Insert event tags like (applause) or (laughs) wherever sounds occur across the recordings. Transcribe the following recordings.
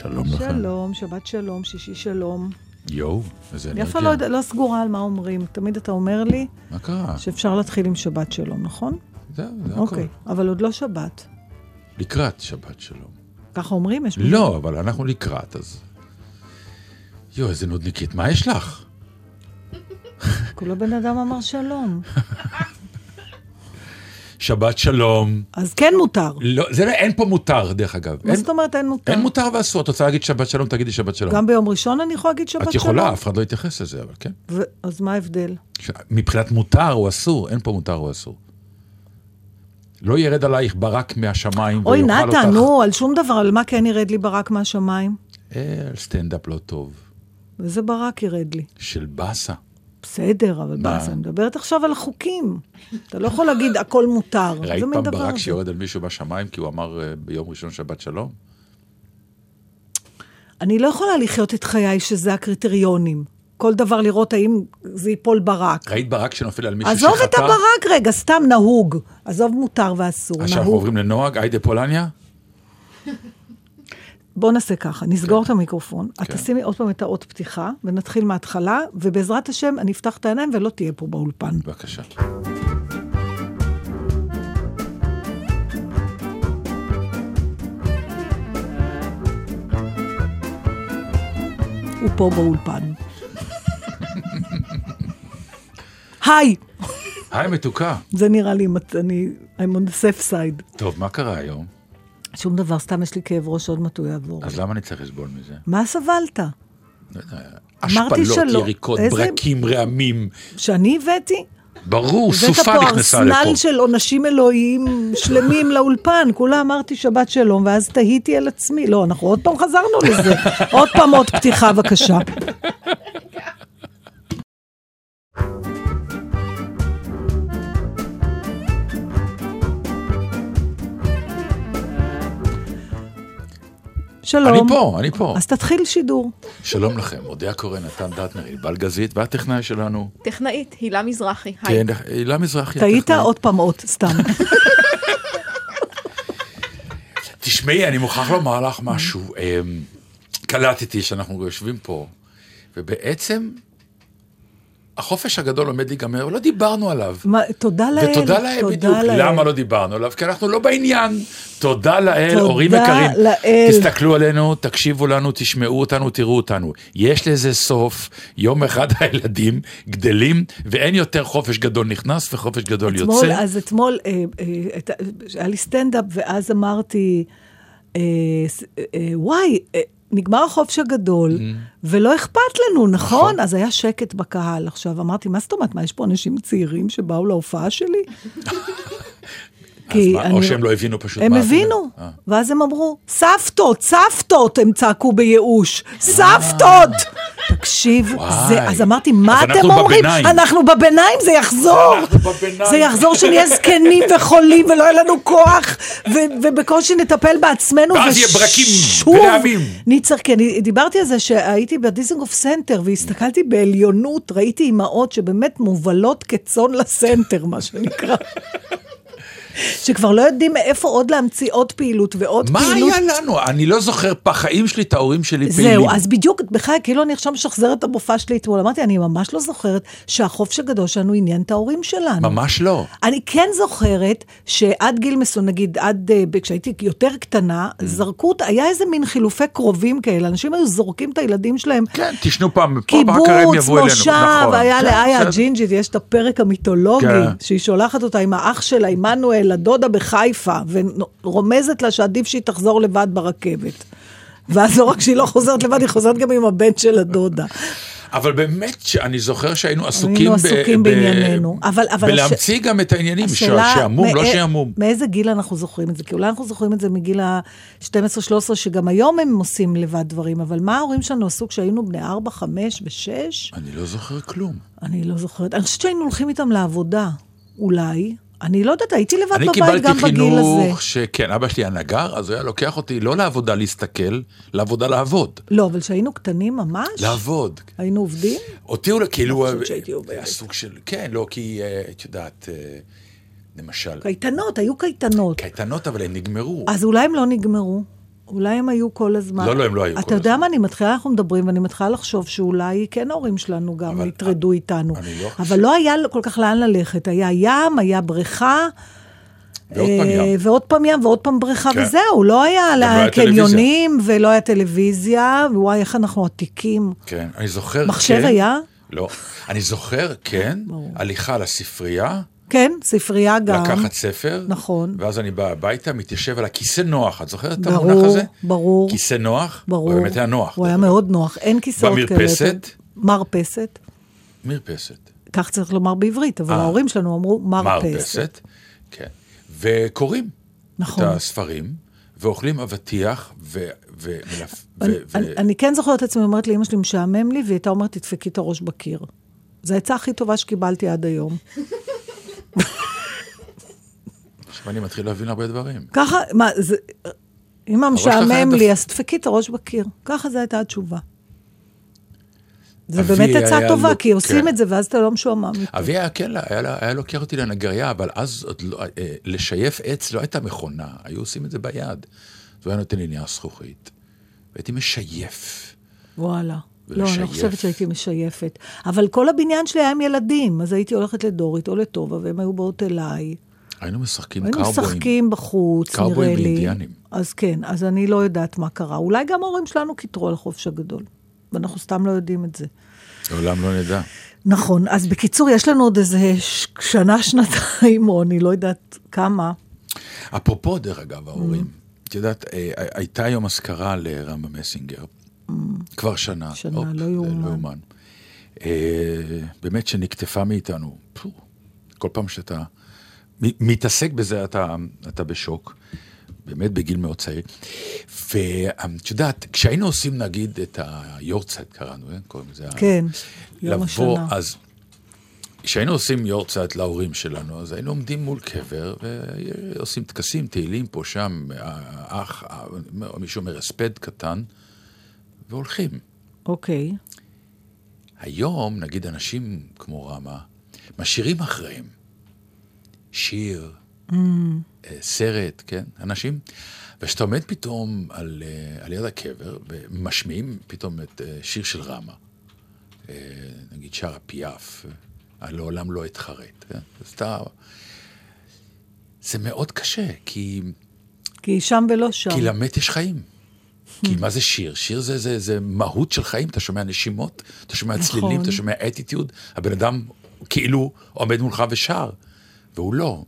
שלום לכם. שלום, שבת שלום, שישי שלום. יואו, איזה אני אף אנרגיה. פעם לא, לא סגורה על מה אומרים. תמיד אתה אומר לי מה קרה? שאפשר להתחיל עם שבת שלום, נכון? זהו, זה הכל. אוקיי, אבל עוד לא שבת. לקראת שבת שלום. ככה אומרים? יש לא, אבל אנחנו לקראת, אז... יואו, איזה נודניקית, מה יש לך? כולו בן אדם אמר שלום. (laughs) שבת שלום. אז כן מותר. לא, זה לא, אין פה מותר, דרך אגב. מה זאת אומרת אין מותר? אין מותר ואסור. את רוצה להגיד שבת שלום, תגידי שבת שלום. גם ביום ראשון אני יכולה להגיד שבת את שלום? יכולה, אף אחד לא יתייחס לזה, אבל כן. ו- אז מה ההבדל? מבחינת מותר או אסור, אין פה מותר או אסור. לא ירד עלייך ברק מהשמיים אוי, ויאכל אותך. נתן, נו, על שום דבר, על מה כן ירד לי ברק מהשמיים? אה, סטנדאפ לא טוב. איזה ברק ירד לי? של באסה. בסדר, אבל מה? אני מדברת עכשיו על החוקים. אתה לא יכול להגיד הכל מותר. ראית פעם ברק? שיורד על מישהו בשמיים כי הוא אמר אה, ביום ראשון שבת שלום? אני לא יכולה לחיות את חיי שזה הקריטריונים. כל דבר לראות האם זה ייפול ברק. ראית ברק שנופל על מישהו עזוב שחטא? את הברק רגע, סתם נהוג. עזוב מותר ואסור, עכשיו אנחנו נהוג. עוברים לנוהג, היידה פולניה? בוא נעשה ככה, נסגור את המיקרופון, את כן. תשימי עוד פעם את האות פתיחה, ונתחיל מההתחלה, ובעזרת השם אני אפתח את העיניים ולא תהיה פה באולפן. בבקשה. הוא פה באולפן. היי! היי מתוקה. זה נראה לי, אני, I'm on the safe side. טוב, מה קרה היום? שום דבר, סתם יש לי כאב ראש, עוד מעט הוא יעבור. אז למה אני צריך לסבול מזה? מה סבלת? לא השפלות. יריקות, איזה- ברקים, רעמים. שאני הבאתי? ברור, הבאת סופה פה נכנסה לפה. ארסנל של עונשים אלוהיים שלמים (laughs) לאולפן, כולה אמרתי שבת שלום, ואז תהיתי על עצמי. לא, אנחנו עוד פעם חזרנו לזה. (laughs) עוד פעם עוד פתיחה, בבקשה. שלום. אני פה, אני פה. אז תתחיל שידור. שלום לכם, אודיה קורן, נתן דטנר, ענבל גזית, והטכנאי שלנו, טכנאית, הילה מזרחי. כן, הילה מזרחי. טעית. עוד פעם עוד, סתם. (laughs) תשמעי, אני מוכרח לומר לך משהו. אמ, קלטתי שאנחנו יושבים פה, ובעצם החופש הגדול עומד להיגמר, ולא דיברנו עליו. מה, תודה לאל. ותודה להם בדיוק. לאל. למה לא דיברנו עליו? כי אנחנו לא בעניין. תודה לאל, תודה הורים יקרים. לאל. תסתכלו עלינו, תקשיבו לנו, תשמעו אותנו, תראו אותנו. יש לזה סוף, יום אחד הילדים גדלים, ואין יותר חופש גדול נכנס וחופש גדול אתמול, יוצא. אז אתמול, אה, אה, היה לי סטנדאפ, ואז אמרתי, אה, אה, וואי, אה, נגמר החופש הגדול, ולא אכפת לנו, נכון? Mm-hmm. נכון. אז היה שקט בקהל. עכשיו, אמרתי, מה זאת אומרת, מה, יש פה אנשים צעירים שבאו להופעה שלי? אז מה, או שהם לא הבינו פשוט הם מה את הבינו. אה. ואז הם אמרו, סבתות, סבתות, הם צעקו בייאוש, סבתות! תקשיב. זה, אז אמרתי, מה אז אתם אומרים? בביניים. אנחנו בביניים, זה יחזור. זה יחזור שנהיה זקנים וחולים ולא יהיה לנו כוח, ו- ובקושי נטפל בעצמנו. ואז יהיה ברקים ורעמים. נצטרך, כי אני דיברתי על זה שהייתי בדיזנגוף סנטר והסתכלתי בעליונות, ראיתי אימהות שבאמת מובלות כצאן לסנטר, מה שנקרא. שכבר לא יודעים מאיפה עוד להמציא עוד פעילות ועוד מה פעילות. היה לנו? אני לא זוכר בחיים שלי את ההורים שלי פעילים. זהו, אז בדיוק, בכלל, כאילו אני עכשיו משחזרת את המופע שלי אתמול. אמרתי, אני ממש לא זוכרת שהחופש הגדול שלנו עניין את ההורים שלנו. ממש לא. אני כן זוכרת שעד גיל מסוים, נגיד, עד, אה, כשהייתי יותר קטנה, Mm. זרקו היה איזה מין חילופי קרובים כאלה. אנשים היו זורקים את הילדים שלהם. כן, תשנו פעם פה, ואחר כך הם קיבוץ, יבואו אלינו. מושב, נכון. היה כן, לאיה בסדר. הג'ינג'ית, יש את הפרק המיתולוגי, כן. שהיא שולחת אותה עם האח שלה, עמנואל, לדודה בחיפה, ורומזת לה שעדיף שהיא תחזור לבד ברכבת. ואז לא רק שהיא לא חוזרת לבד, היא חוזרת גם עם הבן של הדודה. אבל באמת, שאני זוכר שהיינו עסוקים, היינו ב- עסוקים ב- בעניינינו. אבל- אבל בלהמציא גם את העניינים, ש- השאלה, שעמום, לא מאי- שעמום. מאיזה גיל אנחנו זוכרים את זה? כי אולי אנחנו זוכרים את זה מגיל ה-12-13, שגם היום הם עושים לבד דברים, אבל מה ההורים שלנו עשו כשהיינו בני 4, 5 ו-6? אני לא זוכר כלום. אני לא זוכרת. אני חושבת שהיינו הולכים איתם לעבודה, אולי. אני לא יודעת, הייתי לבד אני בבית קיבלתי גם בגיל הזה. חינוך שכן, אבא שלי היה נגר, אז הוא היה לוקח אותי לא לעבודה להסתכל, לעבודה לעבוד. לא, אבל כשהיינו קטנים ממש, לעבוד. היינו עובדים. אותי הוא כאילו... חושבת שהייתי עובדת. סוג של... כן, לא, כי אה, את יודעת, אה, למשל, קייטנות, היו קייטנות. קייטנות, אבל הן נגמרו. אז אולי הם לא נגמרו. אולי הם היו כל הזמן. לא, לא, הם לא היו כל אתה יודע הזמן. מה, אני מתחילה, אנחנו מדברים, ואני מתחילה לחשוב שאולי כן ההורים שלנו גם יטרדו איתנו. אני לא חושב. אבל לא היה כל כך לאן ללכת. היה ים, היה בריכה. ועוד פעם אה, ים. ועוד פעם ים, ועוד פעם בריכה, כן. וזהו, לא היה לא קניונים, ולא היה טלוויזיה, וואי, איך אנחנו עתיקים. כן, אני זוכר, מחשב כן, היה? לא. אני זוכר, כן, הליכה לספרייה, כן, ספרייה גם. לקחת ספר, נכון. ואז אני בא הביתה, מתיישב על הכיסא נוח, את זוכרת את המונח הזה? ברור. כיסא נוח? ברור. הוא באמת היה נוח. הוא היה. מאוד נוח, אין כיסאות כאלה. במרפסת? מרפסת. מרפסת. כך צריך לומר בעברית, אבל אה. ההורים שלנו אמרו מרפסת. מרפסת, כן. וקוראים נכון. את הספרים, ואוכלים אבטיח, ו... ו... מלפ- אני, ו- ו- אני, אני כן זוכרת את עצמי אומרת לאמא שלי, משעמם לי, והיא הייתה אומרת, תדפקי את הראש בקיר. זו העצה הכי טובה שקיבלתי עד היום. עכשיו אני מתחיל להבין הרבה דברים. ככה, מה, זה... אמא הראש שלך היה משעמם דפ- לי, אז דפקי את הראש בקיר. ככה זו הייתה התשובה. זה באמת עצה היה טובה, לו- כי עושים כן. את זה, ואז אתה לא משועמם. אבי היה כן, היה, לה- היה לוקח אותי לנגריה, אבל אז עוד לא, אה, לשייף עץ לא הייתה מכונה, היו עושים את זה ביד. אז הוא היה נותן לי נייר זכוכית, והייתי משייף. וואלה. לא, אני ולשייף. לא חושבת שהייתי משייפת. אבל כל הבניין שלי היה עם ילדים, אז הייתי הולכת לדורית או לטובה, והם היו באות אליי. היינו משחקים היינו קאובויים. משחקים בחוץ, נראה לי. קאובויים ואינדיאנים. אז כן, אז אני לא יודעת מה קרה. אולי גם ההורים שלנו קיטרו על החופש הגדול, ואנחנו סתם לא יודעים את זה. לעולם לא נדע. נכון, אז בקיצור, יש לנו עוד איזה שנה, שנתיים, או אני לא יודעת כמה. אפרופו, דרך אגב, ההורים, Mm. את יודעת, אה, הייתה היום אזכרה לרמה מסינגר, כבר שנה. שנה, הופ, לא זה יאומן. לא יאומן. אה, באמת שנקטפה מאיתנו. פו, כל פעם שאתה מתעסק בזה, אתה, אתה בשוק. באמת בגיל מאוד צעיר. ואת יודעת, כשהיינו עושים נגיד את היורצייט, קראנו, אה? קוראים לזה. כן, יום לבוא, השנה. אז כשהיינו עושים יורצייט להורים שלנו, אז היינו עומדים מול קבר ועושים טקסים, תהילים פה, שם, האח, ה- מישהו אומר הספד קטן, והולכים. אוקיי. היום, נגיד אנשים כמו רמה, משאירים אחריהם שיר, Mm. אה, סרט, כן, אנשים, וכשאתה עומד פתאום על, אה, על יד הקבר, ומשמיעים פתאום את אה, שיר של רמה, נגיד שר הפיאף, לעולם לא אתחרט, כן? אז אתה... זה מאוד קשה, כי, כי שם ולא שם. כי למת יש חיים. כי מה זה שיר? שיר זה, זה, זה מהות של חיים, אתה שומע נשימות, אתה שומע נכון. צלילים, אתה שומע אטיטיוד, הבן אדם כאילו עומד מולך ושר, והוא לא.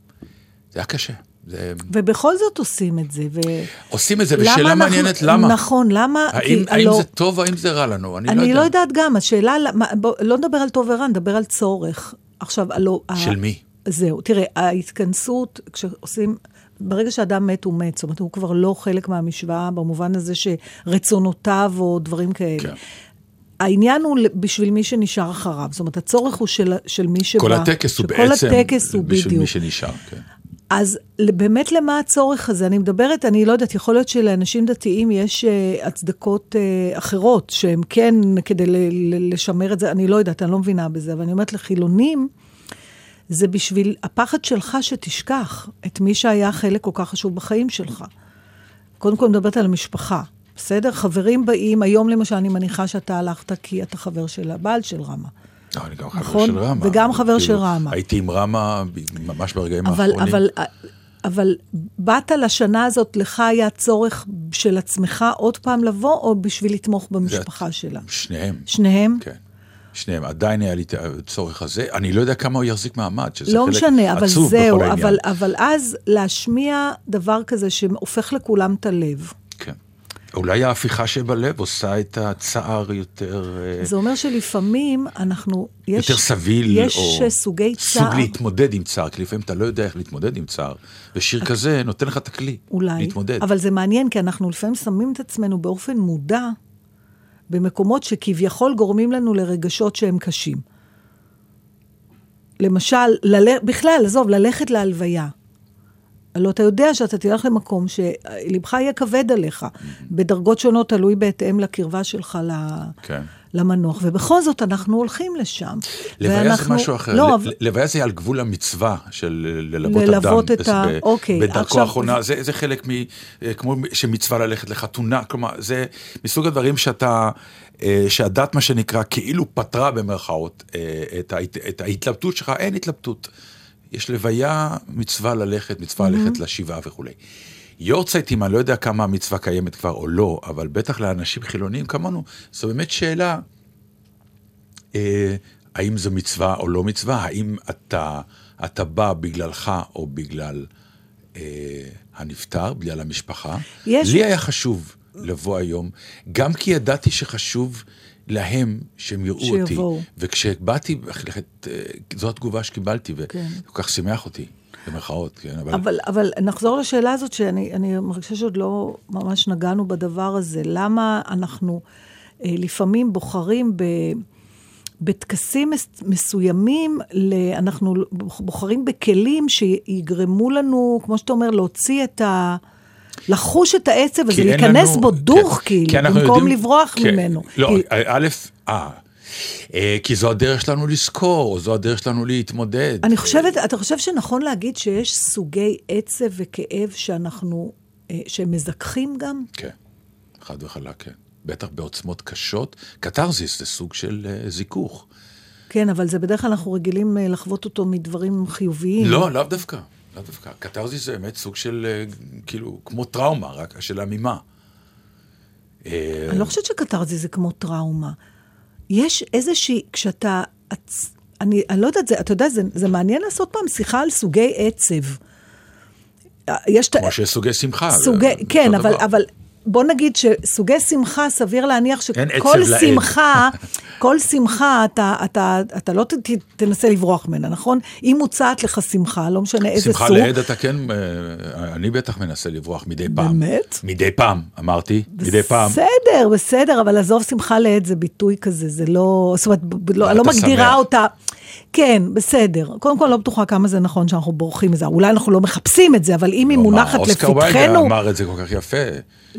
זה היה קשה. זה... ובכל זאת עושים את זה. ו... עושים את זה, למה ושאלה אנחנו- מעניינת, למה? נכון, למה? האם, כי האם הלא- זה טוב האם זה רע לנו? אני, לא אני יודע. לא יודעת גם, השאלה, בוא, לא נדבר על טוב ורע, נדבר על צורך. עכשיו, הלא... ה- של מי? זהו, תראה, ההתכנסות, כשעושים, ברגע שאדם מת, הוא מת. זאת אומרת, הוא כבר לא חלק מהמשוואה, במובן הזה שרצונותיו או דברים כאלה. כן. העניין הוא בשביל מי שנשאר אחריו. זאת אומרת, הצורך הוא של, של מי שבא. כל הטקס הוא בעצם הטקס הוא בשביל בדיוק. מי שנשאר, כן. אז באמת למה הצורך הזה? אני מדברת, אני לא יודעת, יכול להיות שלאנשים דתיים יש uh, הצדקות uh, אחרות, שהם כן כדי ל- ל- לשמר את זה, אני לא יודעת, אני לא מבינה בזה, אבל אני אומרת לחילונים, זה בשביל הפחד שלך שתשכח את מי שהיה חלק כל כך חשוב בחיים שלך. קודם כל מדברת על המשפחה, בסדר? חברים באים, היום למשל אני מניחה שאתה הלכת כי אתה חבר של הבעל של רמה. לא, אני גם חבר נכון, של רמה. וגם חבר של כאילו, רמה. הייתי עם רמה ממש ברגעים אבל, האחרונים. אבל, אבל באת לשנה הזאת, לך היה צורך של עצמך עוד פעם לבוא, או בשביל לתמוך במשפחה שלה? שניהם. שניהם? כן. שניהם, עדיין היה לי את הצורך הזה. אני לא יודע כמה הוא יחזיק מעמד, שזה לא חלק משנה, אבל עצוב זהו, בכל העניין. אבל, אבל אז להשמיע דבר כזה שהופך לכולם את הלב. כן. אולי ההפיכה שבלב עושה את הצער יותר... אה, זה אומר שלפעמים אנחנו, יש, יותר סביל, יש או סוגי סוג צער, להתמודד עם צער, כי לפעמים אתה לא יודע איך להתמודד עם צער, ושיר כזה נותן לך את הכלי אולי, להתמודד. אבל זה מעניין, כי אנחנו לפעמים שמים את עצמנו באופן מודע במקומות שכביכול גורמים לנו לרגשות שהם קשים. למשל, לל... בכלל, עזוב, ללכת להלוויה. הלוא אתה יודע שאתה תלך למקום שלבך יהיה כבד עליך, בדרגות שונות, תלוי בהתאם לקרבה שלך ל... כן. למנוח, ובכל זאת אנחנו הולכים לשם. לוויה ואנחנו... זה משהו אחר. לא, ל- לוויה זה על גבול המצווה של ללוות ללוות אדם. את ה- ב- אוקיי, בדרכו עכשיו- האחרונה, זה, זה חלק מ... כמו שמצווה ללכת לחתונה, כלומר, זה מסוג הדברים שאתה... אה, שהדת, מה שנקרא, כאילו פתרה במרכאות אה, את, ההת, את ההתלבטות שלך, אין התלבטות. יש לוויה, מצווה ללכת, מצווה ללכת לשבעה וכולי. יורצייטים, אני לא יודע כמה המצווה קיימת כבר או לא, אבל בטח לאנשים חילוניים כמונו, זו באמת שאלה אה, האם זו מצווה או לא מצווה, האם אתה, אתה בא בגללך או בגלל אה, הנפטר, בגלל המשפחה. יש- לי היה חשוב לבוא היום, גם כי ידעתי שחשוב להם שהם יראו אותי. שיבואו. וכשבאתי, אה, זו התגובה שקיבלתי, כן. וכל כך שימח אותי, במרכאות, כן, אבל... אבל, אבל נחזור לשאלה הזאת, שאני אני מרגישה שעוד לא ממש נגענו בדבר הזה. למה אנחנו אה, לפעמים בוחרים ב... בטקסים מס- מסוימים, ל... אנחנו בוחרים בכלים שיגרמו לנו, כמו שאתה אומר, להוציא את ה... לחוש את העצב הזה, להיכנס לנו- בו דוך, כן, כאילו, במקום יודעים- לברוח כן, ממנו. לא, כי- א', אה, אה, כי זו הדרך שלנו לזכור, זו הדרך שלנו להתמודד. אני חושבת, אתה חושב שנכון להגיד שיש סוגי עצב וכאב שאנחנו, אה, שהם מזככים גם? כן, חד וחלק, כן. בטח בעוצמות קשות. קתרזיס זה סוג של אה, זיכוך. כן, אבל זה בדרך כלל אנחנו רגילים אה, לחוות אותו מדברים חיוביים. לא, לאו דווקא. לאו דווקא. קתרזיס זה באמת סוג של, אה, כאילו, כמו טראומה, רק של עמימה. אה, אני לא חושבת שקתרזי זה כמו טראומה. יש איזושהי, כשאתה... אני, אני לא יודעת, זה, אתה יודע, זה, זה מעניין לעשות פעם שיחה על סוגי עצב. אה, יש... כמו שיש סוגי שמחה. סוגי, זה כן, אבל. אבל בוא נגיד שסוגי שמחה, סביר להניח שכל. שמחה, כל שמחה, אתה, אתה, אתה לא ת, ת, תנסה לברוח ממנה, נכון? אם מוצעת לך שמחה, לא משנה איזה שמחה סוג. לעד אתה כן, אה, אני בטח מנסה לברוח מדי פעם. באמת? מדי פעם, אמרתי, מדי פעם. בסדר, בסדר, אבל עזוב, שמחה לעד זה ביטוי כזה, זה לא... זאת אומרת, לא, אני לא מגדירה שמח. אותה. כן, בסדר. קודם כל, לא בטוחה כמה זה נכון שאנחנו בורחים מזה. אולי אנחנו לא מחפשים את זה, אבל אם היא לא, מה, מונחת אוסקר ויילדר לפתחנו... אמר את זה כל כך יפה.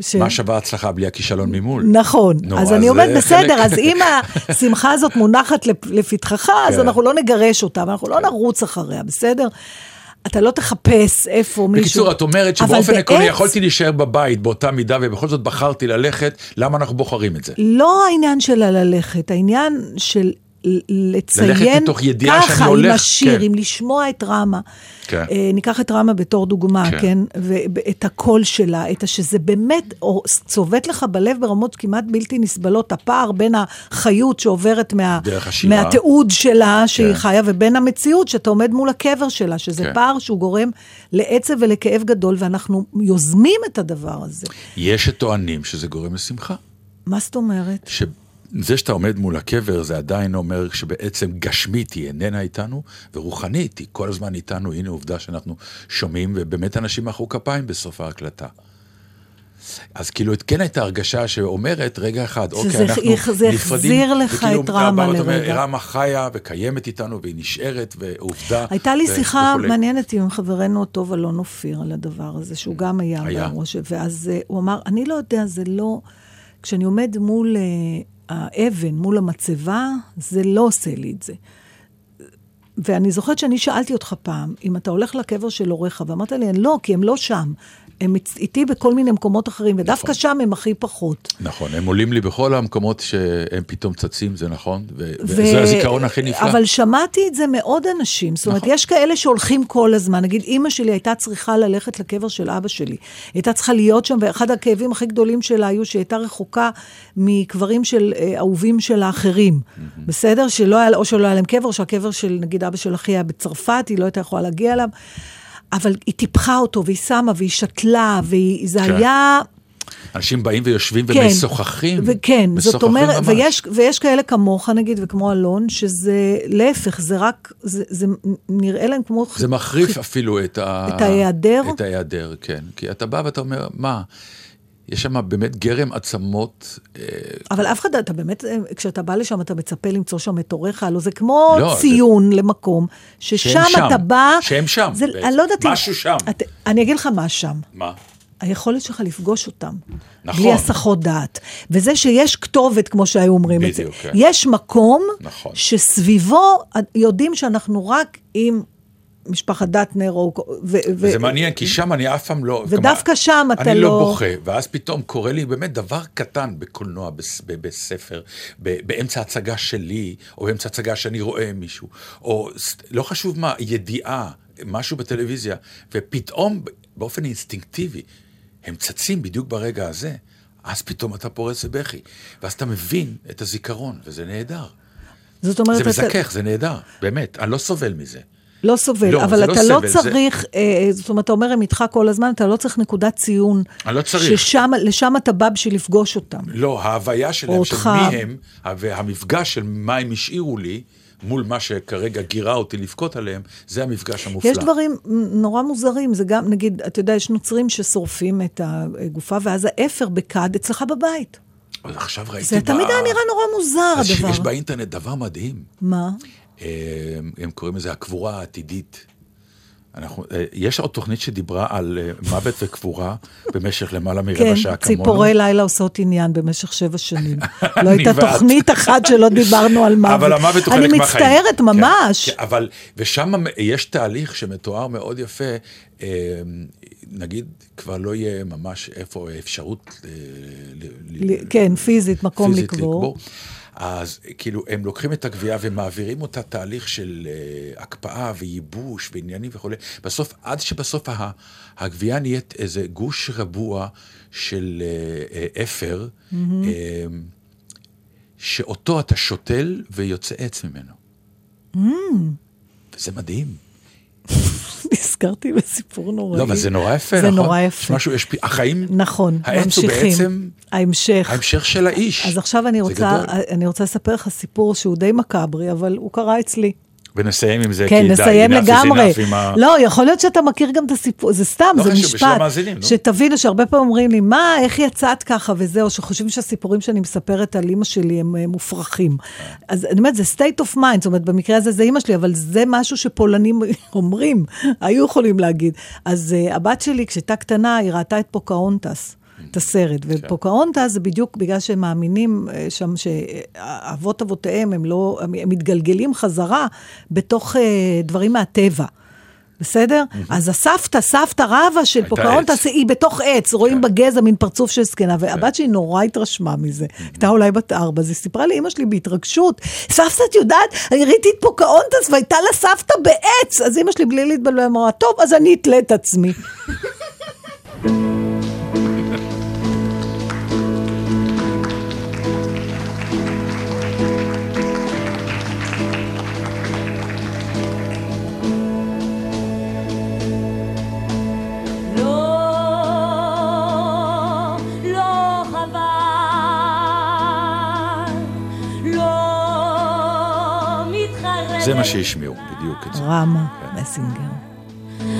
ש- מה שווה הצלחה בלי הכישלון ממול? נכון, נו, אז אז אני אומרת, בסדר, חלק- אז אם השמחה הזאת מונחת לפ- לפתחך, אז כן. אנחנו לא נגרש אותה, ואנחנו לא נרוץ אחריה, בסדר? אתה לא תחפש איפה מישהו... בקיצור, את אומרת שבאופן עקרוני בעץ- יכולתי להישאר בבית באותה מידה, ובכל זאת בחרתי ללכת, למה אנחנו בוחרים את זה? לא העניין של הללכת, העניין של לציין ללכת מתוך ידיעה שאני ככה, הולך, עם השיר, כן. עם לשמוע את רמה. כן. אה, ניקח את רמה בתור דוגמה, כן. כן? ואת הקול שלה, את. שזה באמת או, צובט לך בלב ברמות כמעט בלתי נסבלות, הפער בין החיות שעוברת מה. מהתיעוד שלה, שהיא כן. חיה, ובין המציאות שאתה עומד מול הקבר שלה, שזה כן. פער שהוא גורם לעצב ולכאב גדול, ואנחנו יוזמים את הדבר הזה. יש שטוענים שזה גורם לשמחה. מה זאת אומרת? שזה שאתה עומד מול הקבר, זה עדיין אומר שבעצם גשמית היא איננה איתנו, ורוחנית היא כל הזמן איתנו. הנה עובדה שאנחנו שומעים, ובאמת אנשים מחאו כפיים בסוף ההקלטה. אז כאילו, כן הייתה הרגשה שאומרת, רגע אחד, שזה אוקיי, אנחנו זה נפרדים. החזיר לך וכאילו, את רמה לרגע. רמה חיה וקיימת איתנו, והיא נשארת, ועובדה. הייתה לי ו- שיחה וכולי. מעניינת עם חברנו הטוב אלון אופיר על הדבר הזה, שהוא גם היה, היה. בראש, ואז אה, הוא אמר, אני לא יודע, זה לא... כשאני עומד מול אה, האבן, מול המצבה, זה לא עושה לי את זה. ואני זוכרת שאני שאלתי אותך פעם, אם אתה הולך לקבר של הוריך, ואמרת לי, לא, כי הם לא שם. הם איתי בכל מיני מקומות אחרים, ודווקא שם הם הכי פחות. נכון, הם עולים לי בכל המקומות שהם פתאום צצים, זה נכון, ו- ו- וזה הזיכרון הכי נפלא. אבל שמעתי את זה מעוד אנשים. זאת אומרת, נכון. יש כאלה שהולכים כל הזמן. נגיד, אימא שלי הייתה צריכה ללכת לקבר של אבא שלי. הייתה צריכה להיות שם, ואחד הכאבים הכי גדולים שלה היו שהיא הייתה רחוקה מקברים של אה, אהובים של האחרים. בסדר? שלא היה, או שלא היה להם קבר, או שהקבר של, נגיד, אבא של אחי היה בצרפת, היא לא הייתה יכולה להגיע אליו. אבל היא טיפחה אותו, והיא שמה, והיא שתלה, וזה כן. היה... אנשים באים ויושבים כן. ומשוחחים. וכן, זאת משוחחים אומרת, ממש. ויש, ויש כאלה כמוך, נגיד, וכמו אלון, שזה להפך, זה רק, זה, זה נראה להם כמו... זה מחריף אפילו את ה... את ההיעדר? את ההיעדר, כן. כי אתה בא ואתה אומר, מה, יש שם באמת גרם עצמות. אה, אבל אף אחד, אתה באמת, אה, כשאתה בא לשם, אתה מצפה למצוא שם את הוריך, הלוא זה כמו לא, ציון למקום, ששם שם, אתה בא... שהם שם, זה, בעצם. אני לא יודעת. משהו שם. את, אני אגיד לך מה שם. מה? היכולת שלך לפגוש אותם. נכון. בלי הסחות דעת. וזה שיש כתובת, כמו שהיו אומרים את זה. בדיוק, כן. יש מקום נכון. שסביבו יודעים שאנחנו רק עם משפחת דטנר, או... ו, ו, וזה מעניין, כי שם אני אף פעם לא... ודווקא כמה- שם אתה אני לא לא- בוכה, ואז פתאום קורה לי באמת דבר קטן בקולנוע, בספר, באמצע הצגה שלי, או באמצע הצגה שאני רואה מישהו, או לא חשוב מה, ידיעה, משהו בטלוויזיה, ופתאום, באופן אינסטינקטיבי, הם צצים בדיוק ברגע הזה, אז פתאום אתה פורץ בבכי, ואז אתה מבין את הזיכרון, וזה נהדר. זאת אומרת, זה אתה מזכך, זה נהדר, באמת, אני לא סובל מזה. לא סובל, לא, אבל לא אתה לא סבל, זה- צריך, אה, זאת אומרת, אתה אומר הם איתך כל הזמן, אתה לא צריך נקודת ציון. אני לא צריך. ששם, לשם אתה בא בשביל לפגוש אותם. לא, ההוויה שלהם, של אותך. מי הם, והמפגש של מה הם השאירו לי, מול מה שכרגע גירה אותי לבכות עליהם, זה המפגש המופלא. יש דברים נורא מוזרים, זה גם, נגיד, אתה יודע, יש נוצרים ששורפים את הגופה, ואז האפר בכד אצלך בבית. אבל עכשיו ראיתי... זה תמיד היה נראה נורא מוזר, הדבר. יש באינטרנט דבר מדהים. מה? אה, הם קוראים לזה הקבורה העתידית. אנחנו, אה, יש עוד תוכנית שדיברה על אה, מוות וקבורה במשך למעלה מרבע כן, שעה כמונו. ציפורי לילה עושות עניין במשך שבע שנים. (laughs) לא אני הייתה. תוכנית אחת שלא דיברנו על מוות. אבל המוות הוא אני חלק מהחיים. מצטערת כן, ממש. כן, אבל, ושם יש תהליך שמתואר מאוד יפה, אה, נגיד, כבר לא יהיה ממש איפה אפשרות... אה, כן, פיזית, מקום פיזית לקבור. אז כאילו, הם לוקחים את הגבייה ומעבירים אותה תהליך של uh, הקפאה וייבוש ועניינים וכולי. בסוף, עד שבסוף ה- הגבייה נהיית איזה גוש רבוע של uh, uh, אפר, mm-hmm. uh, שאותו אתה שותל ויוצא עץ ממנו. Mm. וזה מדהים. (laughs) נזכרתי בסיפור נוראי. לא, אבל זה נורא יפה, זה נכון? נורא יש יפה. משהו, יש פי... החיים, נכון, העץ הוא. בעצם ההמשך. ההמשך של האיש. אז עכשיו אני זה רוצה. אני רוצה לספר לך סיפור שהוא די מקאברי, אבל הוא קרה אצלי. ונסיים עם זה, כן, כי די, נסיים is לגמרי. ה... לא, יכול להיות שאתה מכיר גם את הסיפור, זה סתם, לא זה חשוב, משפט. המאזינים, נו. שתבינו שהרבה פעמים אומרים לי, מה, איך יצאת ככה וזהו, שחושבים שהסיפורים שאני מספרת על אימא שלי הם אה, מופרכים. אז אני אומרת, זה state of mind, זאת אומרת, במקרה הזה זה אימא שלי, אבל זה משהו שפולנים (laughs) אומרים, היו יכולים להגיד. אז uh, הבת שלי, כשהייתה קטנה, היא ראתה את פוקהונטס. את הסרט, כן. ופוקהונטס זה בדיוק בגלל שהם מאמינים אה, שם שאבות אבותיהם הם לא, הם מתגלגלים חזרה בתוך אה, דברים מהטבע. בסדר? אז הסבתא, סבתא רבא של. כן. היא בתוך עץ, רואים בגזע מין פרצוף של זקנה, והבת שלי נורא התרשמה מזה. הייתה אולי בת ארבע, אז היא סיפרה לאימא שלי בהתרגשות, סבתא, את יודעת, אני ראיתי את פוקהונטס והייתה לה סבתא בעץ. אז אימא שלי בלי להתבלבל אמרה, טוב, אז אני אתלה את עצמי. (laughs) זה מה שהשמיעו, בדיוק את זה. רמה מסינגר.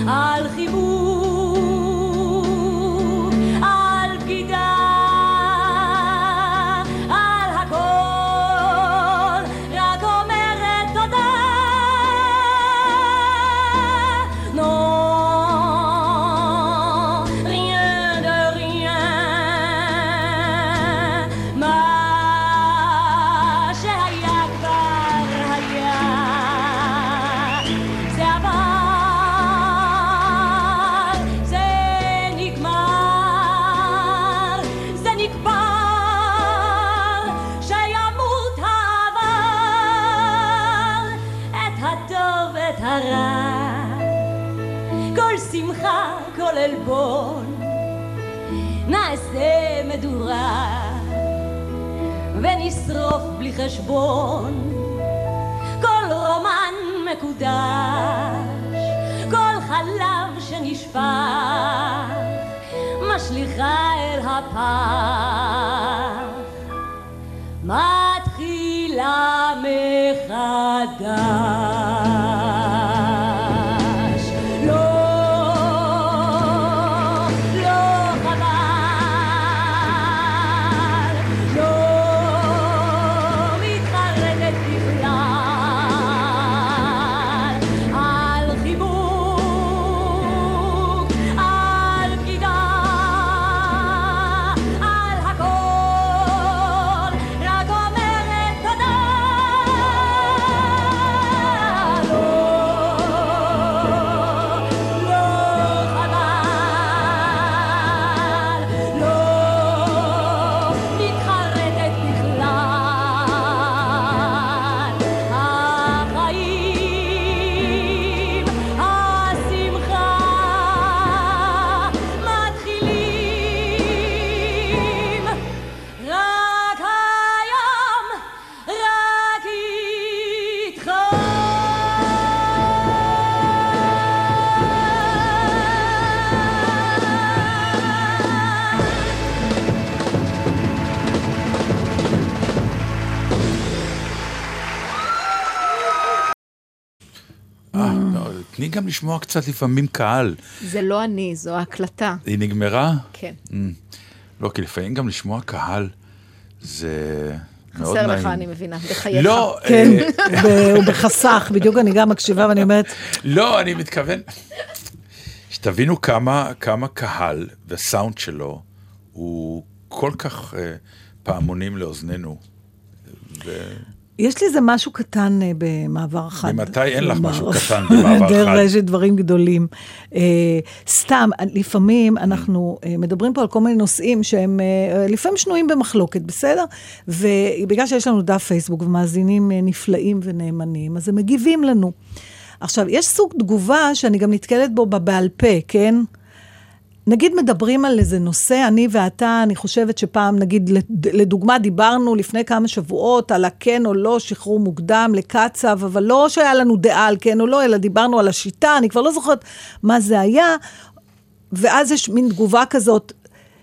על חיבוק, גם לשמוע קצת לפעמים קהל. זה לא אני, זו ההקלטה. היא נגמרה? כן. לא, כי לפעמים גם לשמוע קהל זה חסר. לך, אני מבינה, בחייך. לא, כן, אה, ב- הוא בחסך, בדיוק אני גם מקשיבה ואני אומרת, לא, אני מתכוון, שתבינו כמה, כמה קהל והסאונד שלו הוא כל כך אה, פעמונים לאוזנינו. ו... יש לי איזה משהו קטן אה, במעבר חד. ממתי אין לך משהו קטן במעבר (laughs) דרך חד? רשת דברים גדולים. אה, סתם, לפעמים אנחנו אה, מדברים פה על כל מיני נושאים שהם אה, לפעמים שנויים במחלוקת, בסדר? ובגלל שיש לנו דף פייסבוק ומאזינים אה, נפלאים ונאמנים, אז הם מגיבים לנו. עכשיו, יש סוג תגובה שאני גם נתקלת בו בבעל פה, כן? נגיד מדברים על איזה נושא, אני ואתה, אני חושבת שפעם, נגיד, לד- לדוגמה, דיברנו לפני כמה שבועות על הכן או לא שחרור מוקדם לקצב, אבל לא שהיה לנו דעה על כן או לא, אלא דיברנו על השיטה, אני כבר לא זוכרת מה זה היה, ואז יש מין תגובה כזאת,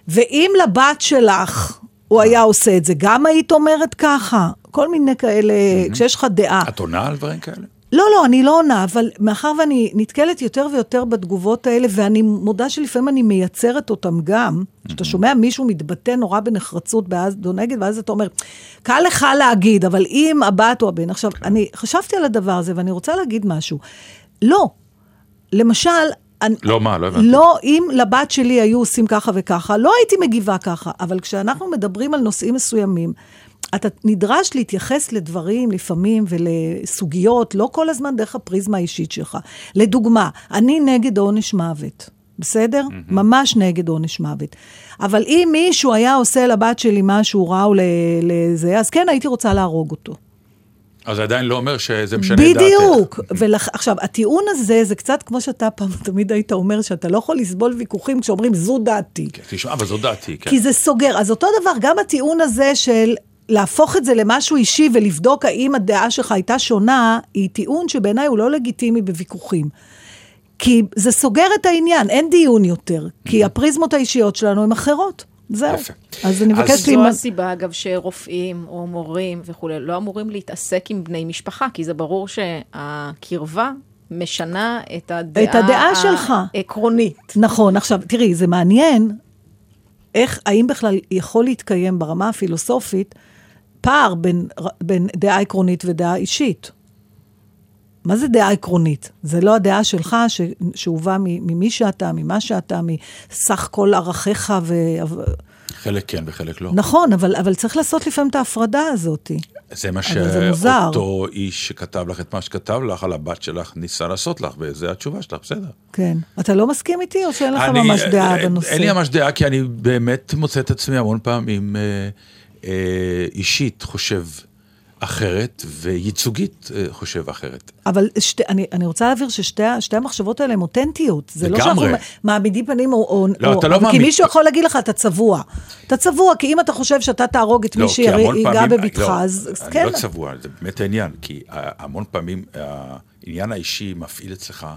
ואם לבת שלך הוא היה עושה את זה, גם היית אומרת ככה? כל מיני כאלה, כשיש לך דעה. את עונה על דברים כאלה? לא, לא, אני לא עונה, אבל מאחר ואני נתקלת יותר ויותר בתגובות האלה, ואני מודה שלפעמים אני מייצרת אותם גם, שאתה שומע מישהו מתבטא נורא בנחרצות בעד או נגד, ואז אתה אומר, קל לך להגיד, אבל אם הבת או הבן, עכשיו, אני חשבתי על הדבר הזה, ואני רוצה להגיד משהו. לא. למשל, אני, לא, מה? לא הבנתי. לא, אם לבת שלי היו עושים ככה וככה, לא הייתי מגיבה ככה, אבל כשאנחנו מדברים על נושאים מסוימים, אתה נדרש להתייחס לדברים לפעמים ולסוגיות, לא כל הזמן דרך הפריזמה האישית שלך. לדוגמה, אני נגד עונש מוות. בסדר? Mm-hmm. ממש נגד עונש מוות. אבל אם מישהו היה עושה לבת שלי משהו רע או לזה, אז כן, הייתי רוצה להרוג אותו. אז זה עדיין לא אומר שזה משנה את דעתך. בדיוק. ולח... עכשיו, הטיעון הזה זה קצת כמו שאתה פעם (laughs) תמיד היית אומר, שאתה לא יכול לסבול ויכוחים כשאומרים, זו דעתי. כן, תשמע, אבל זו דעתי, כן. כי זה סוגר. אז אותו דבר, גם הטיעון הזה של להפוך את זה למשהו אישי ולבדוק האם הדעה שלך הייתה שונה, היא טיעון שבעיניי הוא לא לגיטימי בוויכוחים. כי זה סוגר את העניין, אין דיון יותר. כי הפריזמות האישיות שלנו הן אחרות. זהו. יפה. אז אני אז מבקשת זו להימנע. הסיבה, אגב, שרופאים או מורים וכולי לא אמורים להתעסק עם בני משפחה, כי זה ברור שהקרבה משנה את הדעה, את הדעה שלך. העקרונית. נכון, עכשיו, תראי, זה מעניין איך, האם בכלל יכול להתקיים ברמה הפילוסופית פער בין, בין דעה עקרונית ודעה אישית. מה זה דעה עקרונית? זה לא הדעה שלך ש, שהובא מ- ממי שאתה, ממה שאתה, מסך כל ערכיך ו... חלק כן וחלק לא. נכון, אבל, אבל צריך לעשות לפעמים את ההפרדה הזאת. זה מה. שאותו איש שכתב לך את מה שכתב לך על הבת שלך ניסה לעשות לך, וזו התשובה שלך, בסדר. כן. אתה לא מסכים איתי, או שאין לך אני- ממש דעה אה, בנושא? אין לי ממש דעה, כי אני באמת מוצא את עצמי המון פעמים אה, אה, אישית חושב אחרת, וייצוגית אה, חושב אחרת. אבל שתי, אני, אני רוצה להבהיר ששתי המחשבות האלה הן אותנטיות. זה לא לגמרי. שאנחנו מעמידים פנים או... או לא, או, אתה לא כי מעמיד- מישהו יכול להגיד לך, אתה צבוע. אתה צבוע, כי אם אתה חושב שאתה תהרוג את מי לא, כי המון שיגע בבטך, לא, אז אני כן. לא צבוע, זה באמת העניין, כי המון פעמים העניין האישי מפעיל אצלך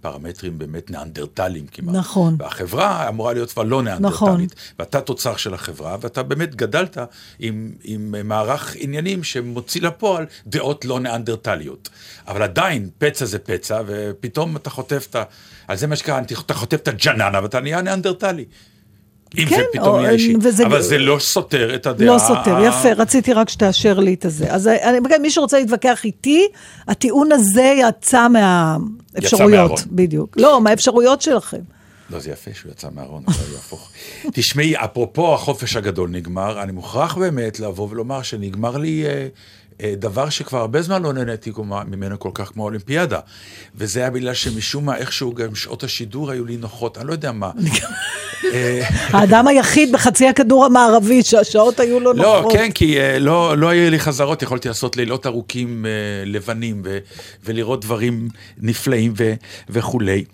פרמטרים באמת ניאנדרטליים כמעט. נכון. והחברה אמורה להיות כבר לא נכון. ניאנדרטלית. ואתה תוצר של החברה, ואתה באמת גדלת עם, עם מערך עניינים שמוציא לפועל דעות לא ניאנדרטליות. אבל עדיין, פצע זה פצע, ופתאום אתה חוטף את ה... אז זה מה שקרה, אתה חוטף את הג'ננה ואתה נהיה ניאנדרטלי. אם כן, זה פתאום או- נהיה אישי. וזה- אבל זה לא סותר את הדעה... לא סותר, יפה, רציתי רק שתאשר לי את הזה. אז אני, בגלל מי שרוצה להתווכח איתי, הטיעון הזה יצא מהאפשרויות. מהארון. בדיוק. לא, מהאפשרויות שלכם. לא, זה יפה שהוא יצא מהארון, אבל יהפוך. (laughs) תשמעי, אפרופו החופש הגדול נגמר, אני מוכרח באמת לבוא ולומר שנגמר לי אה, אה, דבר שכבר הרבה זמן לא נהניתי ממנו כל כך כמו האולימפיאדה. וזה היה בגלל שמשום מה, איכשהו גם שעות השידור היו לי נוחות, אני לא יודע מה. אה, האדם היחיד בחצי הכדור המערבי שהשעות היו לו לא, נוחות. כן, כי אה, לא, לא היו לי חזרות, יכולתי לעשות לילות ארוכים אה, לבנים ולראות דברים נפלאים וכולי.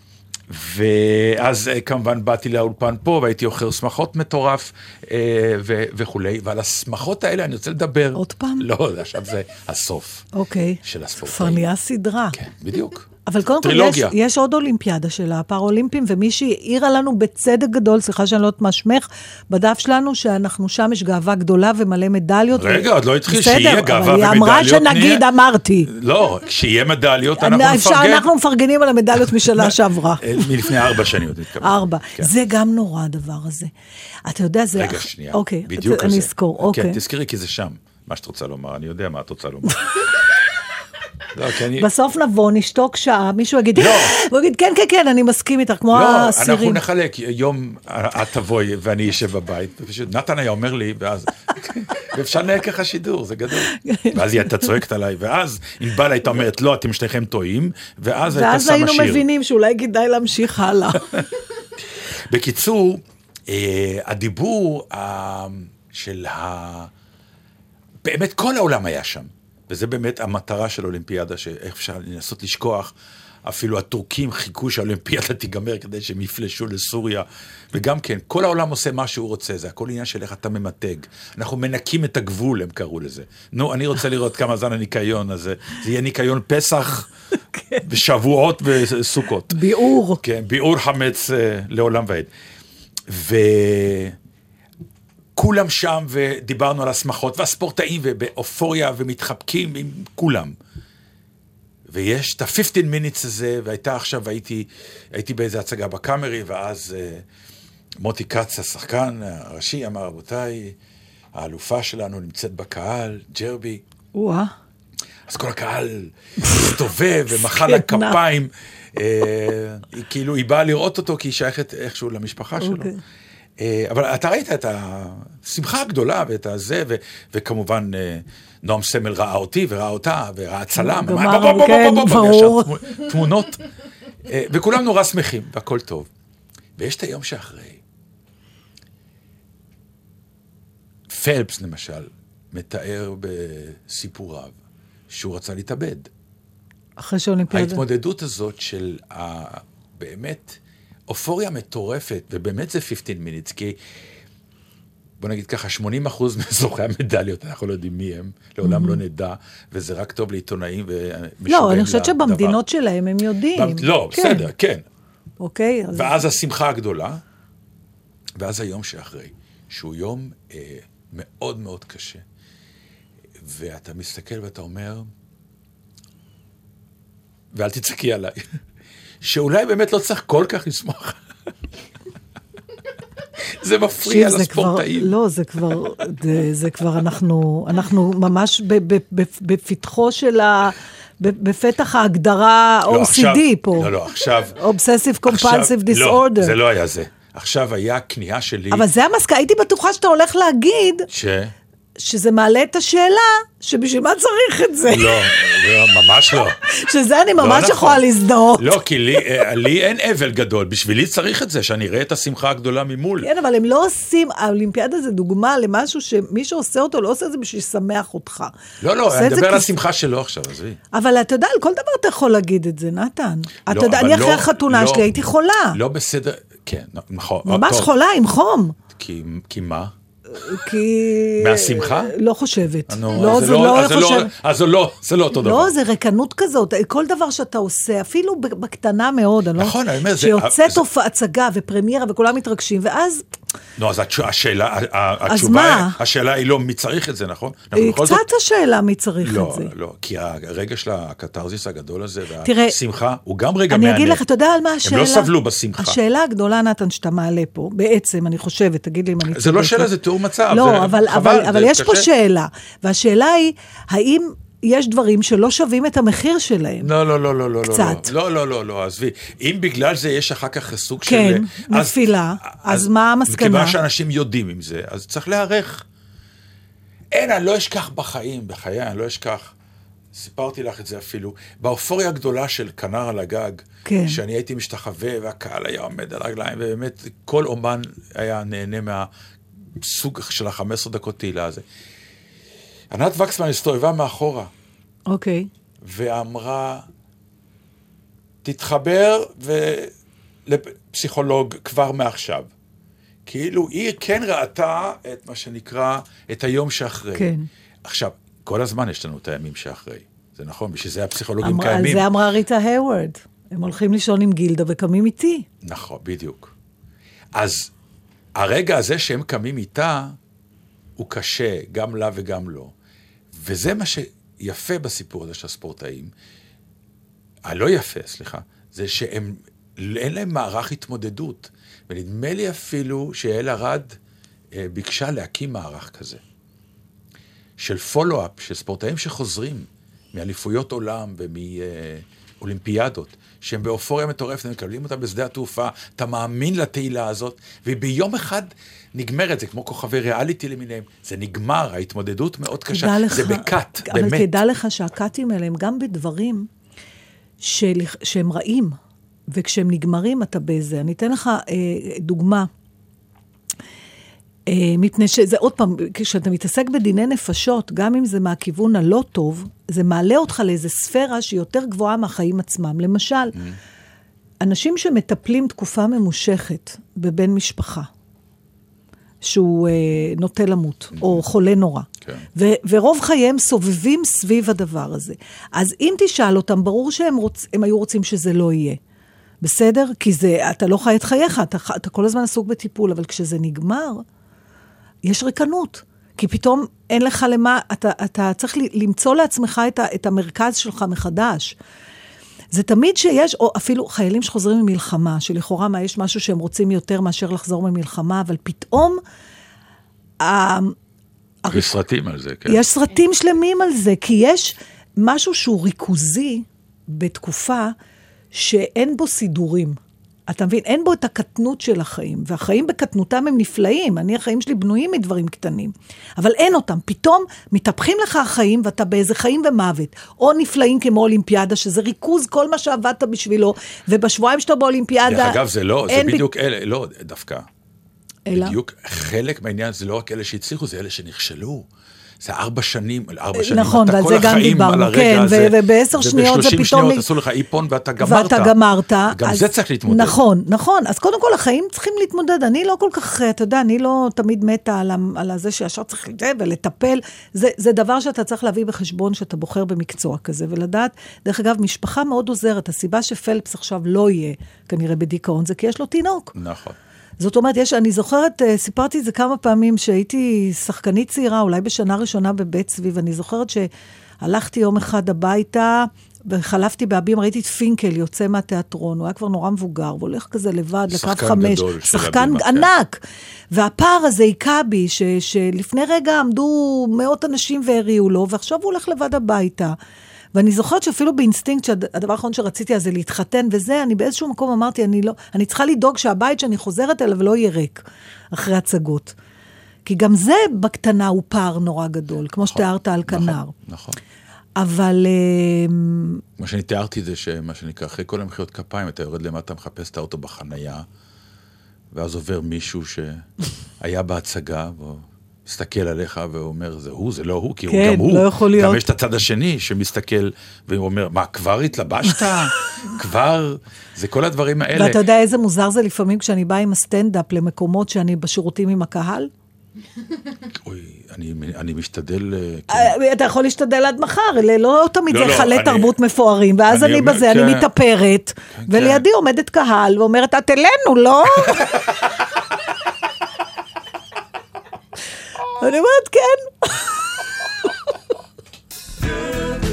ואז אה, כמובן באתי לאולפן פה והייתי אוכל שמחות מטורף אה, ו, וכולי, ועל השמחות האלה אני רוצה לדבר. עוד פעם? לא, עכשיו זה הסוף אוקיי. של הספורטאים. כבר נהיה סדרה. כן, בדיוק. אבל קודם כל, יש. יש עוד אולימפיאדה של הפראולימפים, ומישהי העירה לנו בצדק גדול, סליחה שאני לא יודעת מה שמך, בדף שלנו, שאנחנו שם יש גאווה גדולה ומלא מדליות. רגע, ו... עוד לא התחיל, בסדר, שיהיה גאווה אבל היא אמרה ומדליות, שנגיד, נהיה- אמרתי. לא, כשיהיה מדליות אנחנו אפשר- נפרגן. אנחנו מפרגנים על המדליות משנה (laughs) שעברה. אה, מלפני ארבע שנים עוד התכוונתי. ארבע. כן. זה גם נורא, הדבר הזה. אתה יודע, זה... רגע, שנייה. אוקיי, בדיוק אתה- על זה. אני אזכור, אוקיי. כן, תזכרי כי זה שם, מה שאת רוצה לומר, אני יודע מה את רוצה לומר. (laughs) לא. בסוף נבוא, נשתוק שעה, מישהו יגיד, לא. (gasps) הוא יגיד, כן, כן, כן, אני מסכים איתך, כמו לא, אנחנו האסירים. נחלק, יום את תבואי ואני אשב בבית, ופשוט נתן היה אומר לי, ואז, (laughs) ואפשר לנהל ככה שידור, זה גדול. (laughs) ואז היא הייתה צועקת עליי, ואז ענבל הייתה אומרת, לא, אתם שניכם טועים, ואז הייתה ואז שמה היינו שיר. מבינים שאולי כדאי להמשיך הלאה. (laughs) בקיצור, אה, הדיבור אה, של ה... באמת כל העולם היה שם, וזה באמת המטרה של האולימפיאדה, שאיך אפשר לנסות לשכוח. אפילו הטורקים חיכו שהאולימפיאדה תיגמר כדי שהם יפלשו לסוריה. וגם כן, כל העולם עושה מה שהוא רוצה, זה הכל עניין של איך אתה ממתג. אנחנו מנקים את הגבול, הם קראו לזה. נו, אני רוצה לראות כמה זמן הניקיון הזה. זה יהיה ניקיון פסח, (laughs) ושבועות וסוכות. ביעור. כן, ביעור חמץ אה, לעולם ועד. וכולם שם, ודיברנו על השמחות, והספורטאים, ובאופוריה, ומתחבקים עם כולם. ויש את ה-15 minutes הזה, והייתה עכשיו, הייתי, הייתי באיזה הצגה בקאמרי, ואז אה, מוטי כץ, השחקן הראשי, אמר, רבותיי, האלופה שלנו נמצאת בקהל, ג'רבי. וואה. אז כל הקהל הסתובב (laughs) ומחא לה. כפיים. אה, היא כאילו, היא באה לראות אותו כי היא שייכת איכשהו למשפחה שלו. אה, אבל אתה ראית את השמחה הגדולה ואת הזה, ו- וכמובן אה, נועם סמל ראה אותי וראה אותה וראה צלם. כן, בוא, בוא, ברור. תמונות. אה, וכולם נורא שמחים והכל טוב. ויש את היום שאחרי. פלפס למשל מתאר בסיפוריו שהוא רצה להתאבד. אחרי שאולימפיאדה. ההתמודדות הזאת של ה... באמת אופוריה מטורפת, ובאמת זה 15 minutes, כי בוא נגיד ככה, 80 אחוז (laughs) מזוכי המדליות, אנחנו לא יודעים מי הם, לעולם לא נדע, וזה רק טוב לעיתונאים ומשוגעים לא, אני חושבת לדבר. שבמדינות שלהם הם יודעים. במ- לא, כן. בסדר, כן. אוקיי, אז ואז השמחה הגדולה, ואז היום שאחרי, שהוא יום אה, מאוד מאוד קשה. ואתה מסתכל ואתה אומר, ואל תצעקי עליי, שאולי באמת לא צריך כל כך לשמוח. זה מפריע זה כבר, לספורטאים. לא, זה כבר, זה, זה כבר אנחנו, אנחנו ממש ב, ב, ב, בפתחו של ה... בפתח ההגדרה לא, OCD עכשיו- פה. לא, לא, עכשיו... Obsessive Compulsive לא, Disorder. זה לא היה זה. עכשיו היה כניעה שלי, אבל זה המסקנה, הייתי בטוחה שאתה הולך להגיד ש... שזה מעלה את השאלה, שבשביל מה צריך את זה? לא, לא, ממש לא. שזה אני לא ממש נכון. יכולה להזדהות. לא, כי לי, אה, לי אין אבל גדול, בשבילי צריך את זה, שאני אראה את השמחה הגדולה ממול. כן, אבל הם לא עושים, האולימפיאדה זה דוגמה למשהו שמי שעושה אותו לא עושה את זה בשביל לשמח אותך. לא, לא, אני מדבר על השמחה שלו עכשיו, עזבי. אבל אתה יודע, על כל דבר אתה יכול להגיד את זה, נתן. אתה יודע, אני אחרי לא- החתונה לא- שלי הייתי חולה. לא בסדר, כן, נכון. ממש חולה עם חום. כי, כי מה? כי... מהשמחה? לא חושבת. נו, לא, זה לא אז זה חושב... אז זה לא, זה לא אותו דבר. לא, זה ריקנות כזאת. כל דבר שאתה עושה, אפילו בקטנה מאוד, אני לא... נכון, אני אומר, זה- שיוצאת הצגה ופרמיירה וכולם מתרגשים, ואז נו, אז השאלה, התשובה, מה? השאלה היא לא מי צריך את זה, נכון? קצת השאלה מי צריך לא, את זה. לא, כי הרגע של הקתרזיס הגדול הזה, והשמחה, הוא גם רגע אני מהנה. אגיד לך, אתה יודע על מה השאלה? הם לא סבלו בשמחה. השאלה הגדולה, נתן, שאתה מעלה פה, בעצם, אני חושבת, תגיד לי אם אני. זה לא שאלה, זה תיאור מצב. לא, זה אבל, חבל, אבל, זה אבל יש פה קשה. שאלה, והשאלה היא, האם יש דברים שלא שווים את המחיר שלהם? לא, לא, לא, לא, לא, קצת. לא, לא, לא, לא, עזבי. אם בגלל זה יש אחר כך סוג של... כן, אז- נפילה, אז מה המסקנה? מכיוון שאנשים יודעים עם זה, אז צריך להיערך. אין, אני לא אשכח בחיים, בחיי, אני לא אשכח. סיפרתי לך את זה אפילו, באופוריה הגדולה של כנר על הגג, כן. שאני הייתי משתחווה והקהל היה עומד על הרגליים, ובאמת כל אומן היה נהנה מהסוג של ה-15 דקות תהילה הזה. ענת וקסמן הסתובבה מאחורה, אוקיי. ואמרה, תתחבר לפסיכולוג כבר מעכשיו. כאילו, היא כן ראתה את מה שנקרא, את היום שאחרי. כן. עכשיו, כל הזמן יש לנו את הימים שאחרי. זה נכון, בשביל זה הפסיכולוגים אמר, על קיימים. זה אמרה ריטה היוורד. הם הולכים לישון עם גילדה וקמים איתי. נכון, בדיוק. אז הרגע הזה שהם קמים איתה, הוא קשה, גם לה וגם לו. וזה מה שיפה בסיפור הזה של הספורטאים, הלא יפה, סליחה, זה שהם, אין להם מערך התמודדות. ונדמה לי אפילו שיעל ארד אה, ביקשה להקים מערך כזה. של פולו-אפ, של ספורטאים שחוזרים מאליפויות עולם ומאולימפיאדות, שהם באופוריה מטורפת, הם מקבלים אותם בשדה התעופה, אתה מאמין לתהילה הזאת, וביום אחד נגמרת, זה כמו כוכבי ריאליטי למיניהם, זה נגמר, ההתמודדות מאוד קשה, לך, זה בקאט, אבל באמת. תדע לך שהקאטים האלה הם גם בדברים של, שהם רעים, וכשהם נגמרים אתה בזה. אני אתן לך אה, דוגמה. אה, מפני שזה, עוד פעם, כשאתה מתעסק בדיני נפשות, גם אם זה מהכיוון הלא טוב, זה מעלה אותך לאיזו ספירה שהיא יותר גבוהה מהחיים עצמם. למשל, Mm. אנשים שמטפלים תקופה ממושכת בבן משפחה, שהוא אה, נוטה למות, או חולה נורא. כן. ו- ורוב חייהם סובבים סביב הדבר הזה. אז אם תשאל אותם, ברור שהם רוצ- היו רוצים שזה לא יהיה. בסדר? כי זה, אתה לא חי את חייך, אתה, אתה כל הזמן עסוק בטיפול, אבל כשזה נגמר, יש ריקנות. כי פתאום אין לך למה, אתה, אתה צריך למצוא לעצמך את, ה, את המרכז שלך מחדש. זה תמיד שיש, או אפילו חיילים שחוזרים ממלחמה, שלכאורה מה, יש משהו שהם רוצים יותר מאשר לחזור ממלחמה, אבל פתאום... ה- יש סרטים על זה, כן. יש סרטים שלמים על זה, כי יש משהו שהוא ריכוזי בתקופה שאין בו סידורים. אתה מבין? אין בו את הקטנות של החיים, והחיים בקטנותם הם נפלאים. אני, החיים שלי בנויים מדברים קטנים, אבל אין אותם. פתאום מתהפכים לך החיים ואתה באיזה חיים ומוות. או נפלאים כמו אולימפיאדה, שזה ריכוז כל מה שעבדת בשבילו, ובשבועיים שאתה באולימפיאדה... דרך אגב, זה לא, זה אין ב- בדיוק אלה, לא, דווקא. אלא? בדיוק, חלק מהעניין זה לא רק אלה שהצליחו, זה אלה שנכשלו. זה ארבע שנים, ארבע שנים, נכון, אתה כל זה גם החיים דיברנו, על הרגע כן, הזה, ובעשר שניות זה וב-30 פתאום שניות מ- עשו לך איפון ואתה גמרת. ואתה גמרת. גם אז- זה צריך להתמודד. נכון, נכון. אז קודם כל, החיים צריכים להתמודד. אני לא כל כך, אתה יודע, אני לא תמיד מתה על, על זה שישר צריך לזה ולטפל. זה, זה דבר שאתה צריך להביא בחשבון שאתה בוחר במקצוע כזה, ולדעת, דרך אגב, משפחה מאוד עוזרת. הסיבה שפלפס עכשיו לא יהיה כנראה בדיכאון, זה כי יש לו תינוק. נכון. זאת אומרת, יש, אני זוכרת, אה, סיפרתי את זה כמה פעמים, שהייתי שחקנית צעירה, אולי בשנה ראשונה בבית צבי, ואני זוכרת שהלכתי יום אחד הביתה, וחלפתי באבים, ראיתי את פינקל יוצא מהתיאטרון, הוא היה כבר נורא מבוגר, והולך כזה לבד לקו שחקן חמש. גדול של שחקן הבימה, כן. ענק. והפער הזה היכה בי, ש, שלפני רגע עמדו מאות אנשים והריעו לו, ועכשיו הוא הולך לבד הביתה. ואני זוכרת שאפילו באינסטינקט, שהדבר האחרון שרציתי אז זה להתחתן וזה, אני באיזשהו מקום אמרתי, אני לא, אני צריכה לדאוג שהבית שאני חוזרת אליו לא יהיה ריק אחרי הצגות. כי גם זה בקטנה הוא פער נורא גדול, כמו שתיארת על כנר. נכון, נכון. אבל אמ, מה שאני תיארתי זה שמה שנקרא, אחרי כל המחיאות כפיים, אתה יורד למטה, מחפש את האוטו בחנייה, ואז עובר מישהו שהיה בהצגה, מסתכל עליך ואומר, זה הוא, זה לא הוא, כי הוא כן, גם הוא. לא יכול להיות. גם יש את הצד השני שמסתכל ואומר, מה, כבר התלבשת? (laughs) כבר? זה כל הדברים האלה. ואתה יודע איזה מוזר זה לפעמים כשאני באה עם הסטנדאפ למקומות שאני בשירותים עם הקהל? אוי, אני, אני משתדל... אה, כן. אה, אתה יכול להשתדל עד מחר, אלה לא תמיד לא, זה לא, היכלי אני- תרבות מפוארים, ואז אני אני אומר, בזה, אני כן. מתאפרת, כן. ולידי עומדת קהל ואומרת, את אלינו, לא? (laughs) אני אומרת, כן. (laughs)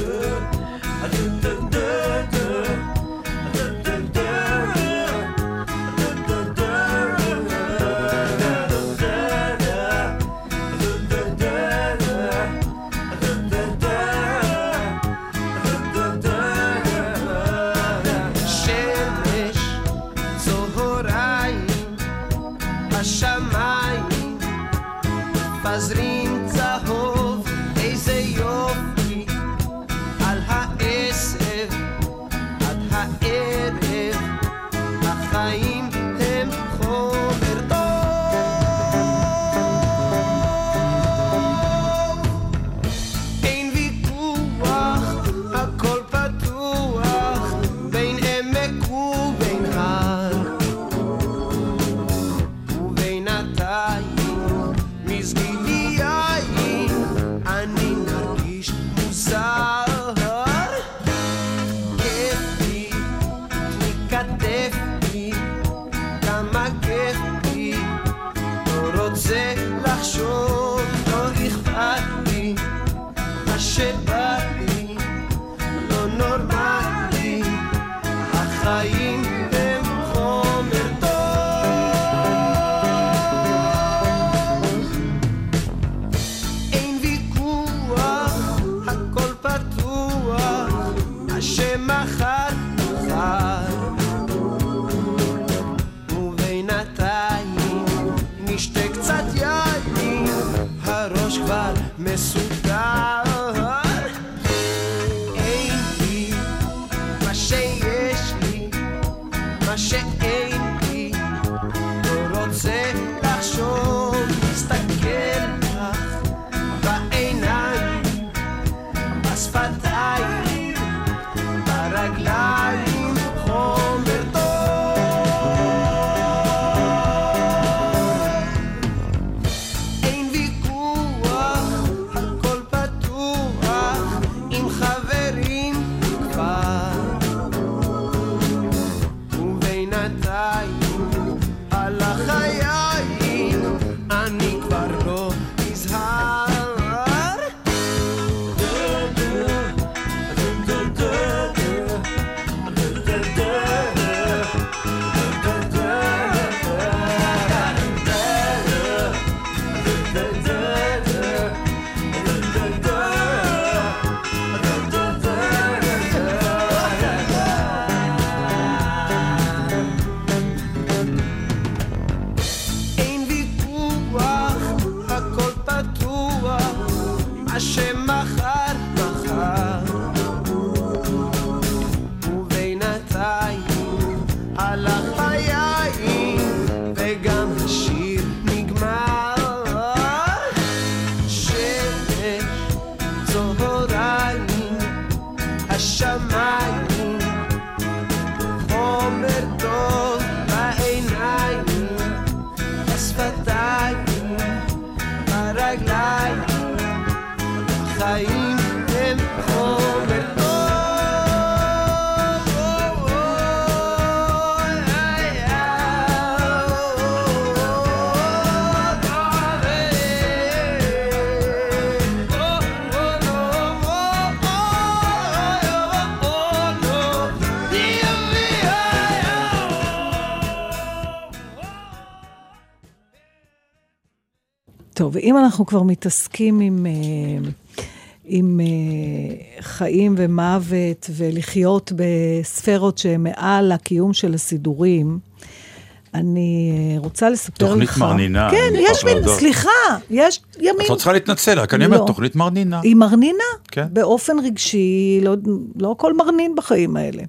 אנחנו כבר מתעסקים עם, אה, עם אה, חיים ומוות ולחיות בספרות שהן מעל הקיום של הסידורים, אני אה, רוצה לספר תוכנית לך... מרנינה, כן, יש מין. סליחה, יש ימים... את לא צריכה להתנצל, רק אני אומר, לא. תוכנית מרנינה. היא מרנינה, כן. באופן רגשי, לא, לא הכל מרנין בחיים האלה.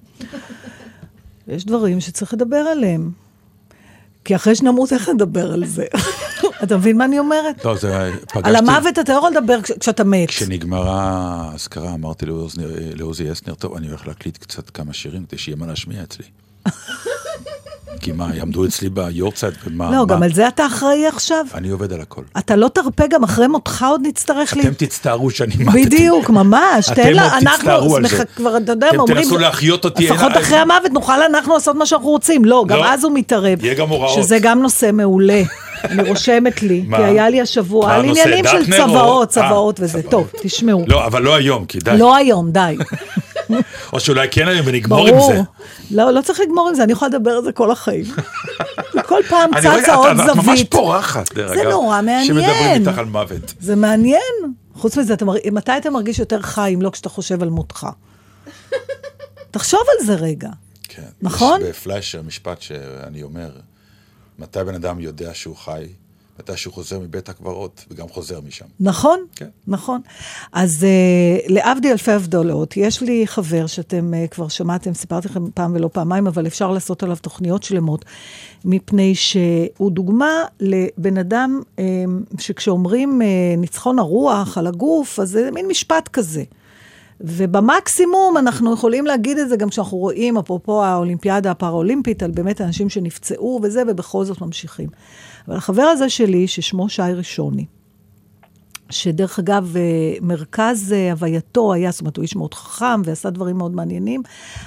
(laughs) יש דברים שצריך לדבר עליהם. כי אחרי שנמות, איך נדבר על זה? (laughs) אתה מבין מה אני אומרת? לא, זה פגשתי... על המוות אתה לא יכול לדבר כש- כשאתה מת. כשנגמרה האזכרה, אמרתי לעוז- לעוזי אסנר, טוב, אני הולך להקליט קצת כמה שירים כדי שיהיה מה להשמיע אצלי. (laughs) כי מה, יעמדו אצלי ביורצייט, ומה... לא, מה? גם על זה אתה אחראי עכשיו. אני עובד על הכל. אתה לא תרפה, גם אחרי מותך עוד נצטרך לי... אתם תצטערו שאני מתתי. בדיוק, ממש. אתם עוד תצטערו על זה. כבר, אתה יודע, אתם אומרים... תנסו להחיות אותי, לפחות אחרי המוות נוכל אנחנו לעשות מה שאנחנו רוצים. לא, גם לא. אז הוא מתערב. יהיה גם הוראות. שזה גם נושא מעולה. אני רושמת לי? (laughs) כי היה לי השבוע על? עניינים של צוואות, אה, צוואות וזה. טוב, תשמעו. לא, אבל לא היום, כי די. לא היום, די. (laughs) או שאולי כן היום ונגמור עם. זה. לא, לא צריך לגמור עם זה, אני יכולה לדבר על זה כל החיים. וכל פעם צצה עוד את- את ממש זווית. פורחת, דרך זה אגב, נורא מעניין. שמדברים איתך על מוות. זה מעניין. חוץ מזה. מתי אתה מרגיש יותר חי אם לא כשאתה חושב על מותך? תחשוב על זה רגע. כן. נכון? יש בפליישר משפט שאני אומר, מתי בן אדם יודע שהוא חי, מתי שהוא חוזר מבית הקברות, וגם חוזר משם. נכון, כן. נכון. אז uh, להבדיל אלפי הבדלות, יש לי חבר שאתם uh, כבר שמעתם, סיפרתי לכם פעם ולא פעמיים, אבל אפשר לעשות עליו תוכניות שלמות, מפני שהוא דוגמה לבן אדם um, שכשאומרים uh, ניצחון הרוח על הגוף, אז זה מין משפט כזה. ובמקסימום אנחנו יכולים להגיד את זה גם כשאנחנו רואים, אפרופו האולימפיאדה הפראולימפית, על באמת אנשים שנפצעו וזה, ובכל זאת ממשיכים. אבל החבר הזה שלי, ששמו שי ראשוני, שדרך אגב, אה, מרכז אה, הווייתו היה, זאת אומרת, הוא איש מאוד חכם ועשה דברים מאוד מעניינים,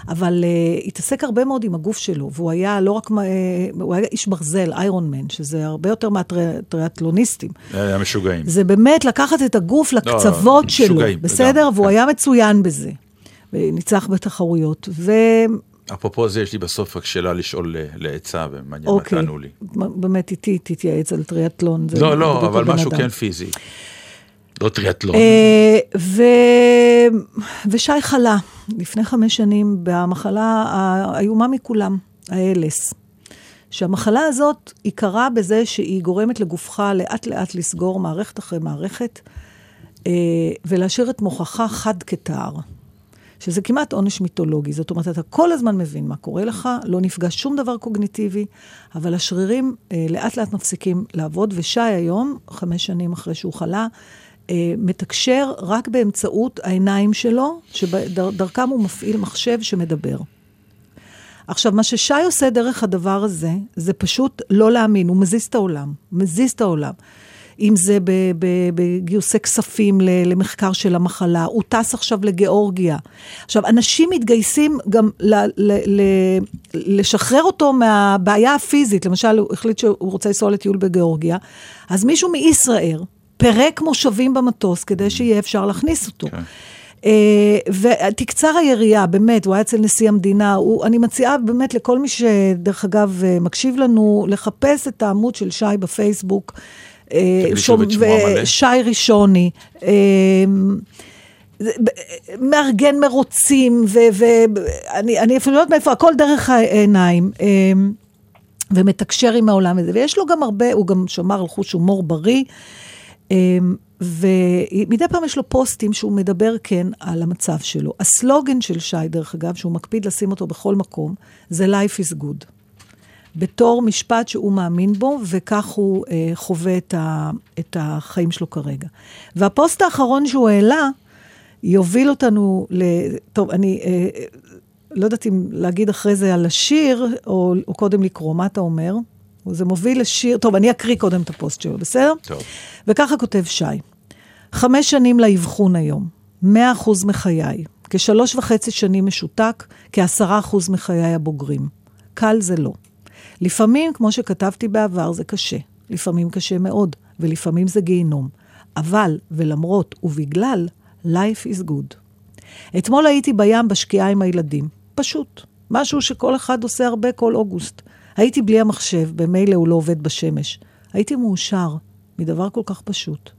אבל uh, התעסק הרבה מאוד עם הגוף שלו, והוא היה לא רק, uh, הוא היה איש ברזל, איירון מן, שזה הרבה יותר מהטריאטלוניסטים. היה משוגעים. זה באמת לקחת את הגוף לקצוות שלו, משוגעים, בסדר? לגמרי, והוא כן. היה מצוין בזה. וניצח בתחרויות. ו... אפרופו זה, יש לי בסוף רק שאלה לשאול ל- לעצה, ומעניין מה אוקיי, תענו לי. באמת איתי תתייעץ על טריאטלון. לא, לא, אבל משהו אדם. כן פיזי. לא טריאטלון. אה, ו... ושי חלה לפני חמש שנים במחלה האיומה מכולם, האלס, שהמחלה הזאת עיקרה בזה שהיא גורמת לגופך לאט לאט לסגור מערכת אחרי מערכת, אה, ולהשאיר את מוחך חד כתער. שזה כמעט עונש מיתולוגי. זאת אומרת, אתה כל הזמן מבין מה קורה לך, לא נפגש שום דבר קוגניטיבי, אבל השרירים אה, לאט לאט מפסיקים לעבוד, ושי היום, חמש שנים אחרי שהוא חלה, אה, מתקשר רק באמצעות העיניים שלו, שדרכם הוא מפעיל מחשב שמדבר. עכשיו, מה ששי עושה דרך הדבר הזה, זה פשוט לא להאמין, הוא מזיז את העולם, מזיז את העולם. אם זה בגיוסי כספים למחקר של המחלה, הוא טס עכשיו לגיאורגיה. עכשיו, אנשים מתגייסים גם ל, ל, ל, לשחרר אותו מהבעיה הפיזית, למשל, הוא החליט שהוא רוצה לנסוע לטיול בגיאורגיה, אז מישהו מישראל פירק מושבים במטוס כדי שיהיה אפשר להכניס אותו. כן. Uh, ותקצר היריעה, באמת, הוא היה אצל נשיא המדינה. הוא, אני מציעה באמת לכל מי שדרך אגב אה, מקשיב לנו, לחפש את העמוד של שי בפייסבוק. אה, שי ראשוני. אה, מארגן מרוצים, ואני אפילו לא יודעת מאיפה, הכל דרך העיניים, אה, ומתקשר עם העולם הזה. ויש לו גם הרבה, הוא גם שמר על חוש הומור בריא, ומדי פעם יש לו פוסטים שהוא מדבר כן על המצב שלו. הסלוגן של שי, דרך אגב, שהוא מקפיד לשים אותו בכל מקום, זה Life is good. בתור משפט שהוא מאמין בו, וכך הוא אה, חווה את, ה, את החיים שלו כרגע. והפוסט האחרון שהוא העלה, יוביל אותנו ל... טוב, אני אה, לא יודעת אם להגיד אחרי זה על השיר, או, או קודם לקרוא, מה אתה אומר? זה מוביל לשיר, טוב, אני אקריא קודם את הפוסט שלו, בסדר? טוב. וככה כותב שי, חמש שנים לאבחון היום, מאה אחוז מחיי, כשלוש וחצי שנים משותק, כעשרה אחוז מחיי הבוגרים. קל זה לא. לפעמים, כמו שכתבתי בעבר, זה קשה. לפעמים קשה מאוד, ולפעמים זה גיהינום. אבל, ולמרות ובגלל, life is good. אתמול הייתי בים בשקיעה עם הילדים. פשוט. משהו שכל אחד עושה הרבה כל אוגוסט. הייתי בלי המחשב, במילא הוא לא עובד בשמש. הייתי מאושר מדבר כל כך פשוט.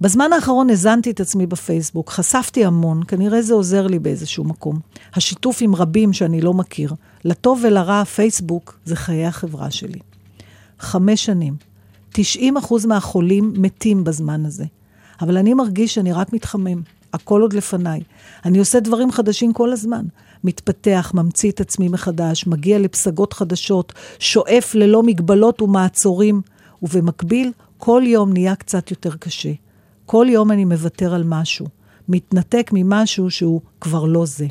בזמן האחרון הזנתי את עצמי בפייסבוק, חשפתי המון, כנראה זה עוזר לי באיזשהו מקום. השיתוף עם רבים שאני לא מכיר. לטוב ולרע, פייסבוק זה חיי החברה שלי. חמש שנים. 90 אחוז מהחולים מתים בזמן הזה. אבל אני מרגיש שאני רק מתחמם. הכל עוד לפניי. אני עושה דברים חדשים כל הזמן. מתפתח, ממציא את עצמי מחדש, מגיע לפסגות חדשות, שואף ללא מגבלות ומעצורים, ובמקביל, כל יום נהיה קצת יותר קשה. כל יום אני מוותר על משהו, מתנתק ממשהו שהוא כבר לא זה.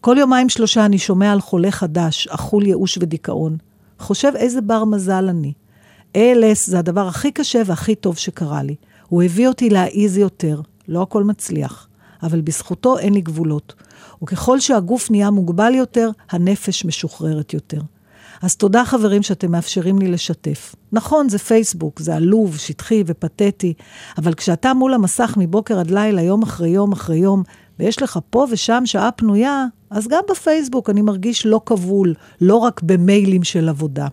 כל יומיים שלושה אני שומע על חולה חדש, אכול ייאוש ודיכאון. חושב איזה בר מזל אני. ALS זה הדבר הכי קשה והכי טוב שקרה לי. הוא הביא אותי להעיז יותר. לא הכל מצליח, אבל בזכותו אין לי גבולות. וככל שהגוף נהיה מוגבל יותר, הנפש משוחררת יותר. אז תודה חברים שאתם מאפשרים לי לשתף. נכון, זה פייסבוק, זה עלוב, שטחי ופתטי, אבל כשאתה מול המסך מבוקר עד לילה, יום אחרי יום אחרי יום, ויש לך פה ושם שעה פנויה, אז גם בפייסבוק אני מרגיש לא כבול, לא רק במיילים של עבודה.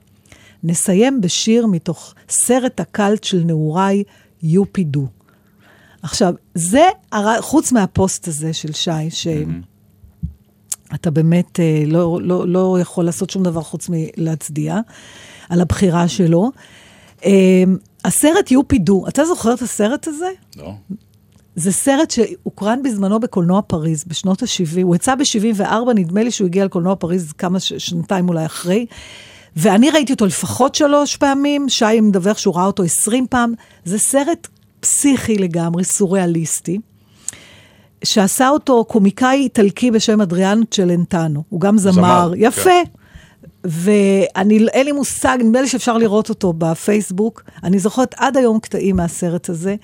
נסיים בשיר מתוך סרט הקאלט של נעוריי, יופידו. עכשיו, זה, חוץ מהפוסט הזה של שי, ש... Mm-hmm. אתה באמת אה, לא, לא, לא יכול לעשות שום דבר חוץ מלהצדיע על הבחירה שלו. אה, הסרט יופי דו, אתה זוכר את הסרט הזה? לא. זה סרט שהוקרן בזמנו בקולנוע פריז, בשנות ה-70. הוא יצא ב-74, נדמה לי שהוא הגיע לקולנוע פריז כמה ש- שנתיים אולי אחרי. ואני ראיתי אותו לפחות שלוש פעמים, שי מדווח שהוא ראה אותו עשרים פעם. זה סרט פסיכי לגמרי, סוריאליסטי. שעשה אותו קומיקאי איטלקי בשם אדריאן צ'לנטנו. הוא גם זמר, זמר יפה. כן. ואני, אין לי מושג, נדמה לי שאפשר לראות אותו בפייסבוק. אני זוכרת עד היום קטעים מהסרט הזה.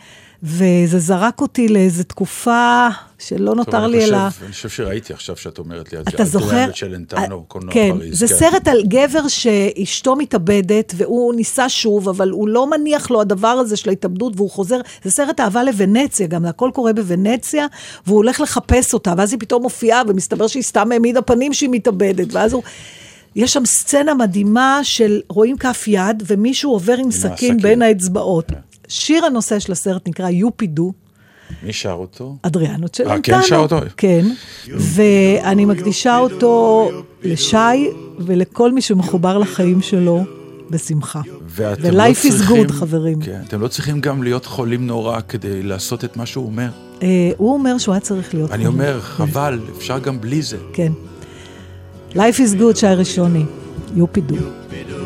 וזה זרק אותי לאיזו תקופה שלא נותר לי אלא... אני חושב שראיתי עכשיו שאת אומרת לי, אתה זוכר? של אנטנו, קולנוע כן, פריז. זה כן. סרט על גבר שאשתו מתאבדת, והוא ניסה שוב, אבל הוא לא מניח לו הדבר הזה של ההתאבדות, והוא חוזר, זה סרט אהבה לוונציה, גם הכל קורה בוונציה, והוא הולך לחפש אותה, ואז היא פתאום מופיעה, ומסתבר שהיא סתם העמידה פנים שהיא מתאבדת, ואז הוא... יש שם סצנה מדהימה של רואים כף יד, ומישהו עובר עם סכין בין האצבעות. Yeah. שיר הנושא של הסרט נקרא יופידו, מי שר אותו? אדריאנו צ'לנטנו. אה, כן שר אותו? כן, ואני מקדישה אותו לשי ולכל מי שמחובר לחיים שלו בשמחה. ואתם ו- לא is good, חברים. כן, אתם לא צריכים גם להיות חולים נורא כדי לעשות את מה שהוא אומר. אה, הוא אומר שהוא היה צריך להיות... אני חולה. אומר, חבל, אפשר גם בלי זה. כן. Life is good, שי ראשוני. יופידו. There's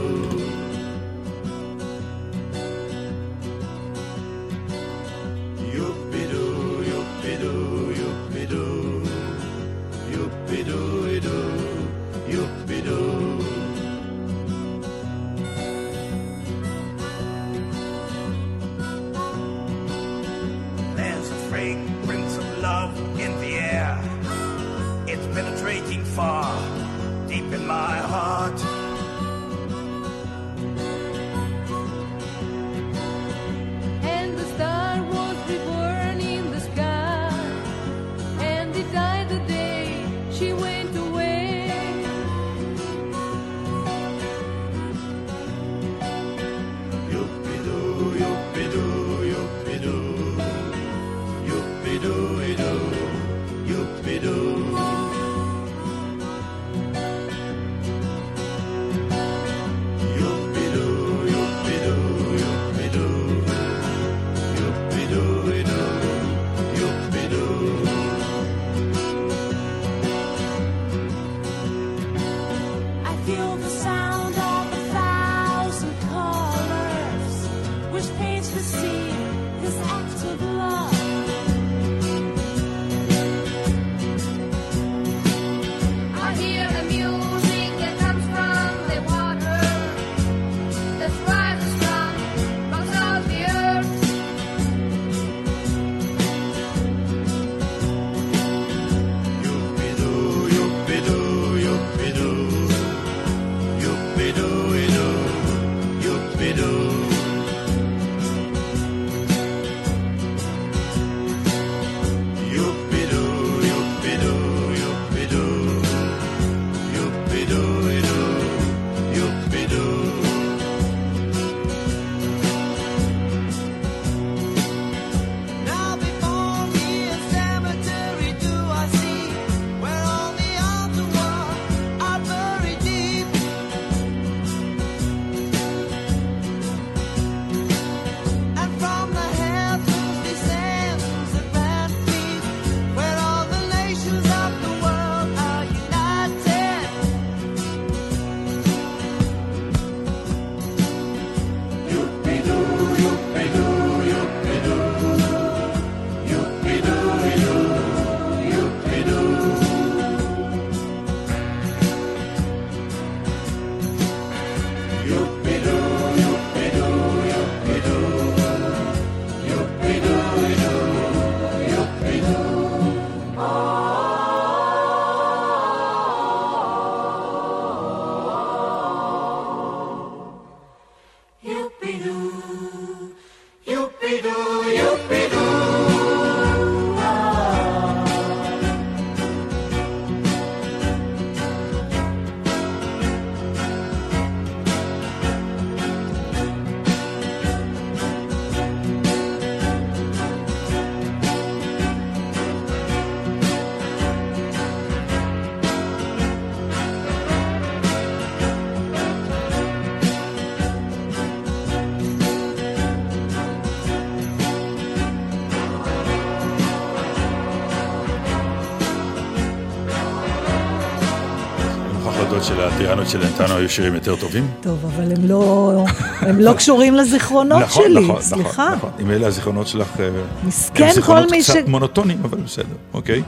שלאדריאנות של נתנו היו שירים יותר טובים. טוב, אבל הם לא, הם לא קשורים לזיכרונות נכון, שלי, נכון, סליחה. נכון, נכון. אם אלה הזיכרונות שלך, אה, מסכן הם זיכרונות כל מי ש- קצת מונוטונים, אבל בסדר, אוקיי.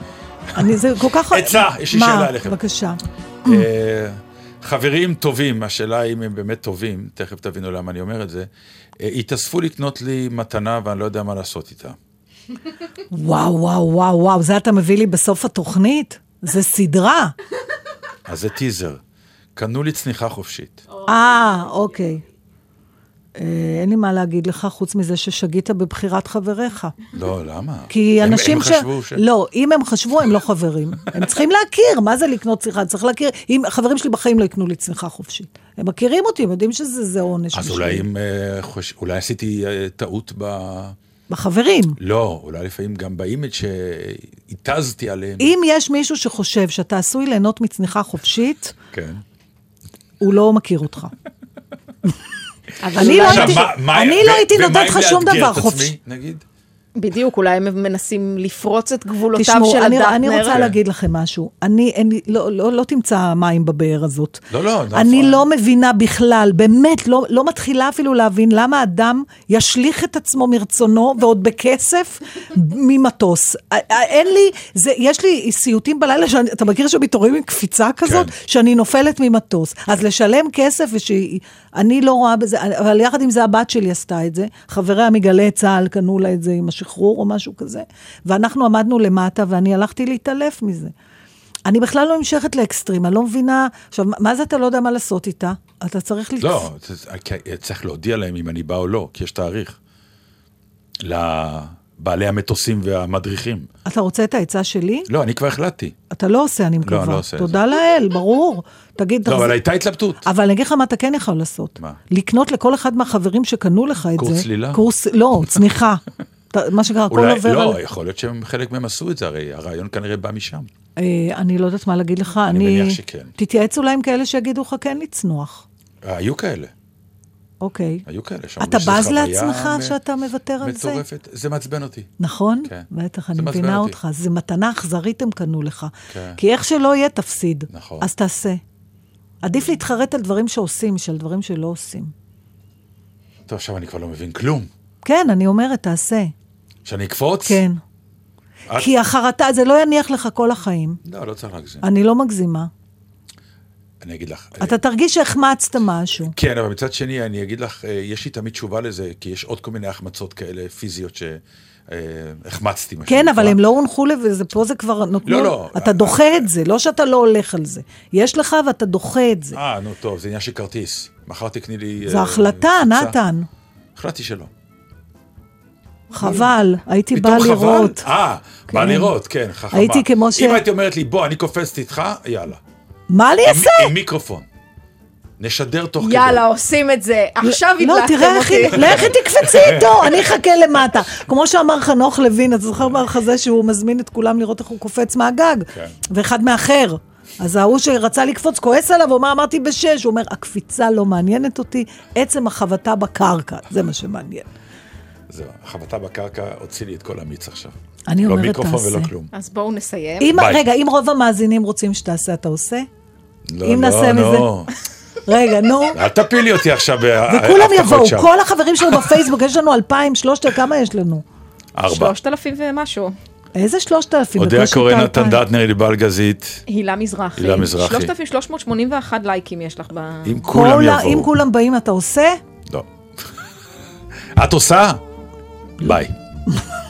אני, זה כל כך... עצה, יש לי מה? שאלה אליכם. בבקשה. אה, חברים טובים, השאלה אם הם באמת טובים, תכף תבינו למה אני אומר את זה, אה, התאספו לקנות לי מתנה ואני לא יודע מה לעשות איתה. וואו, וואו, וואו, וואו, זה אתה מביא לי בסוף התוכנית? זה סדרה. אז זה טיזר. קנו לי צניחה חופשית. אה, אוקיי. אה, אין לי מה להגיד לך, חוץ מזה ששגית בבחירת חבריך. לא, למה? כי הם- אנשים הם ש... חשבו ש... לא, אם הם חשבו, הם לא חברים. הם צריכים להכיר, מה זה לקנות צניחה? צריך להכיר. אם חברים שלי בחיים לא יקנו לי צניחה חופשית. הם מכירים אותי, הם יודעים שזה זה עונש. אז. אולי, אם, אה, חוש... אולי עשיתי אה, טעות ב... בחברים. לא, אולי לפעמים גם ב image שהתזתי עליהם. אם יש מישהו שחושב שאתה עשוי ליהנות מצניחה חופשית, כן. הוא לא מכיר אותך. אבל אני אולי- לא הייתי- מה- אני לא הייתי ומה נותנת לך שום לאתגר דבר את עצמי, חופשי. בדיוק, אולי הם מנסים לפרוץ את גבולותיו תשמעו, של אני, הדאטנר. אני רוצה להגיד לכם משהו. אני, אין לי, לא, לא, לא תמצא מים בבאר הזאת. לא, לא, נכון. אני לא מבינה בכלל, באמת, לא, לא מתחילה אפילו להבין למה אדם ישליך את עצמו מרצונו, ועוד בכסף, (laughs) ממטוס. אין לי, זה, יש לי סיוטים בלילה, שאני, אתה מכיר שמתעוררים עם קפיצה כזאת? כן. שאני נופלת ממטוס. אז לשלם כסף, אני לא רואה בזה, אבל יחד עם זה הבת שלי עשתה את זה. חבריה מגלי צה"ל קנו לה את זה עם השחרור או משהו כזה. ואנחנו עמדנו למטה, ואני הלכתי להתעלף מזה. אני בכלל לא נמשכת לאקסטרים, אני לא מבינה. עכשיו, מה זה אתה לא יודע מה לעשות איתה? אתה צריך... לצ- לא, זה- כי צריך להודיע להם אם אני בא או לא, כי יש תאריך. לבעלי המטוסים והמדריכים. אתה רוצה את העצה שלי? לא, אני כבר החלטתי. אתה לא עושה, אני מקווה. אני לא עושה את תודה לאל, ברור. תגיד, לא, אבל הייתה התלבטות. אבל אני אגיד לך מה אתה כן יכול לעשות. מה? לקנות לכל אחד מהחברים שקנו לך את קורס זה. צלילה? קורס, לא, צניחה. (laughs) מה שנקרא, הכל עובר לא, על... יכול להיות שהם חלק מהם עשו את זה, הרי הרעיון כנראה בא משם. אה, אני לא יודעת מה להגיד לך. אני מניח שכן. תתייעץ אולי עם כאלה שיגידו לך כן לצנוח. היו כאלה, אוקיי. היו כאלה. שאמרו אתה בז לעצמך מ- שאתה מוותר על זה? מטורפת, זה מעצבן אותי. נכון? כן. בטח, אני מבינה אותי. אותך. זה מתנה אכזרית הם קנו לך. כן. כי איך שלא יהיה, תפסיד. נכון. אז תעשה. עדיף להתחרט על דברים שעושים, משל דברים שלא עושים. טוב, עכשיו אני כבר לא מבין כלום. כן, אני אומרת, תעשה. שאני אקפוץ? כן. את- כי החרטה, זה לא יניח לך כל החיים. לא, לא צריך להגזים. אני לא מגזימה. אני אגיד לך. אתה תרגיש שהחמצת משהו. כן, אבל מצד שני, אני אגיד לך, אה, יש לי תמיד תשובה לזה, כי יש עוד כל מיני החמצות כאלה פיזיות שהחמצתי. מה כן, שנקרא. אבל הם לא הונחו לזה, פה זה כבר נתנו... לא, לא. אתה דוחה את זה, לא שאתה לא הולך על זה. יש לך ואתה דוחה את זה. אה, נו, טוב, זה עניין של כרטיס. מחר תקני לי... זו אה, החלטה. נתן. החלטתי שלא. חבל, הייתי באה? לראות. אה, כן. לראות, כן, חכמה. הייתי כמו ש- אם היית אומרת לי, בוא, אני קופצת איתך, יאללה. מה אני אעשה? עם מיקרופון. נשדר תוך כדי. יאללה, עושים את זה. עכשיו לא, הדלקתם תראה איך אותי. היא, לכי תקפצי (laughs) איתו, אני אחכה למטה. כמו שאמר חנוך לוין, אתה זוכר מהמחזה שהוא מזמין את כולם לראות איך הוא קופץ מהגג? כן. ואחד מאחר. אז ההוא שרצה לקפוץ כועס עליו, הוא אמר, אמרתי בשש. הוא אומר, הקפיצה לא מעניינת אותי, עצם החבטה בקרקע, זה מה שמעניין. זהו, החבטה בקרקע הוציא לי את כל המיץ עכשיו. אני לא אומרת, מיקרופון תעשה. ולא כלום. אז בואו נסיים. אם, ביי. רגע, אם רוב המאזינים רוצים שתעשה, אתה עושה? לא, אם לא, נעשה לא. רגע, נו. אל תפילי אותי עכשיו, אה, וכולם אף אחד יבואו. כל החברים שלנו בפייסבוק, יש לנו אלפיים, שלושת, כמה יש לנו? ארבע. שלושת אלפים ומשהו. איזה שלושת אלפים? אודיה בקושי קורא נתן. דטנר, ליבל גזית. הילה מזרחי. הילה מזרחי. 3,381 לייקים יש לך ב... אם כולם יבואו. אם כולם באים, אתה עושה? לא. (laughs) את עושה? ביי. (laughs)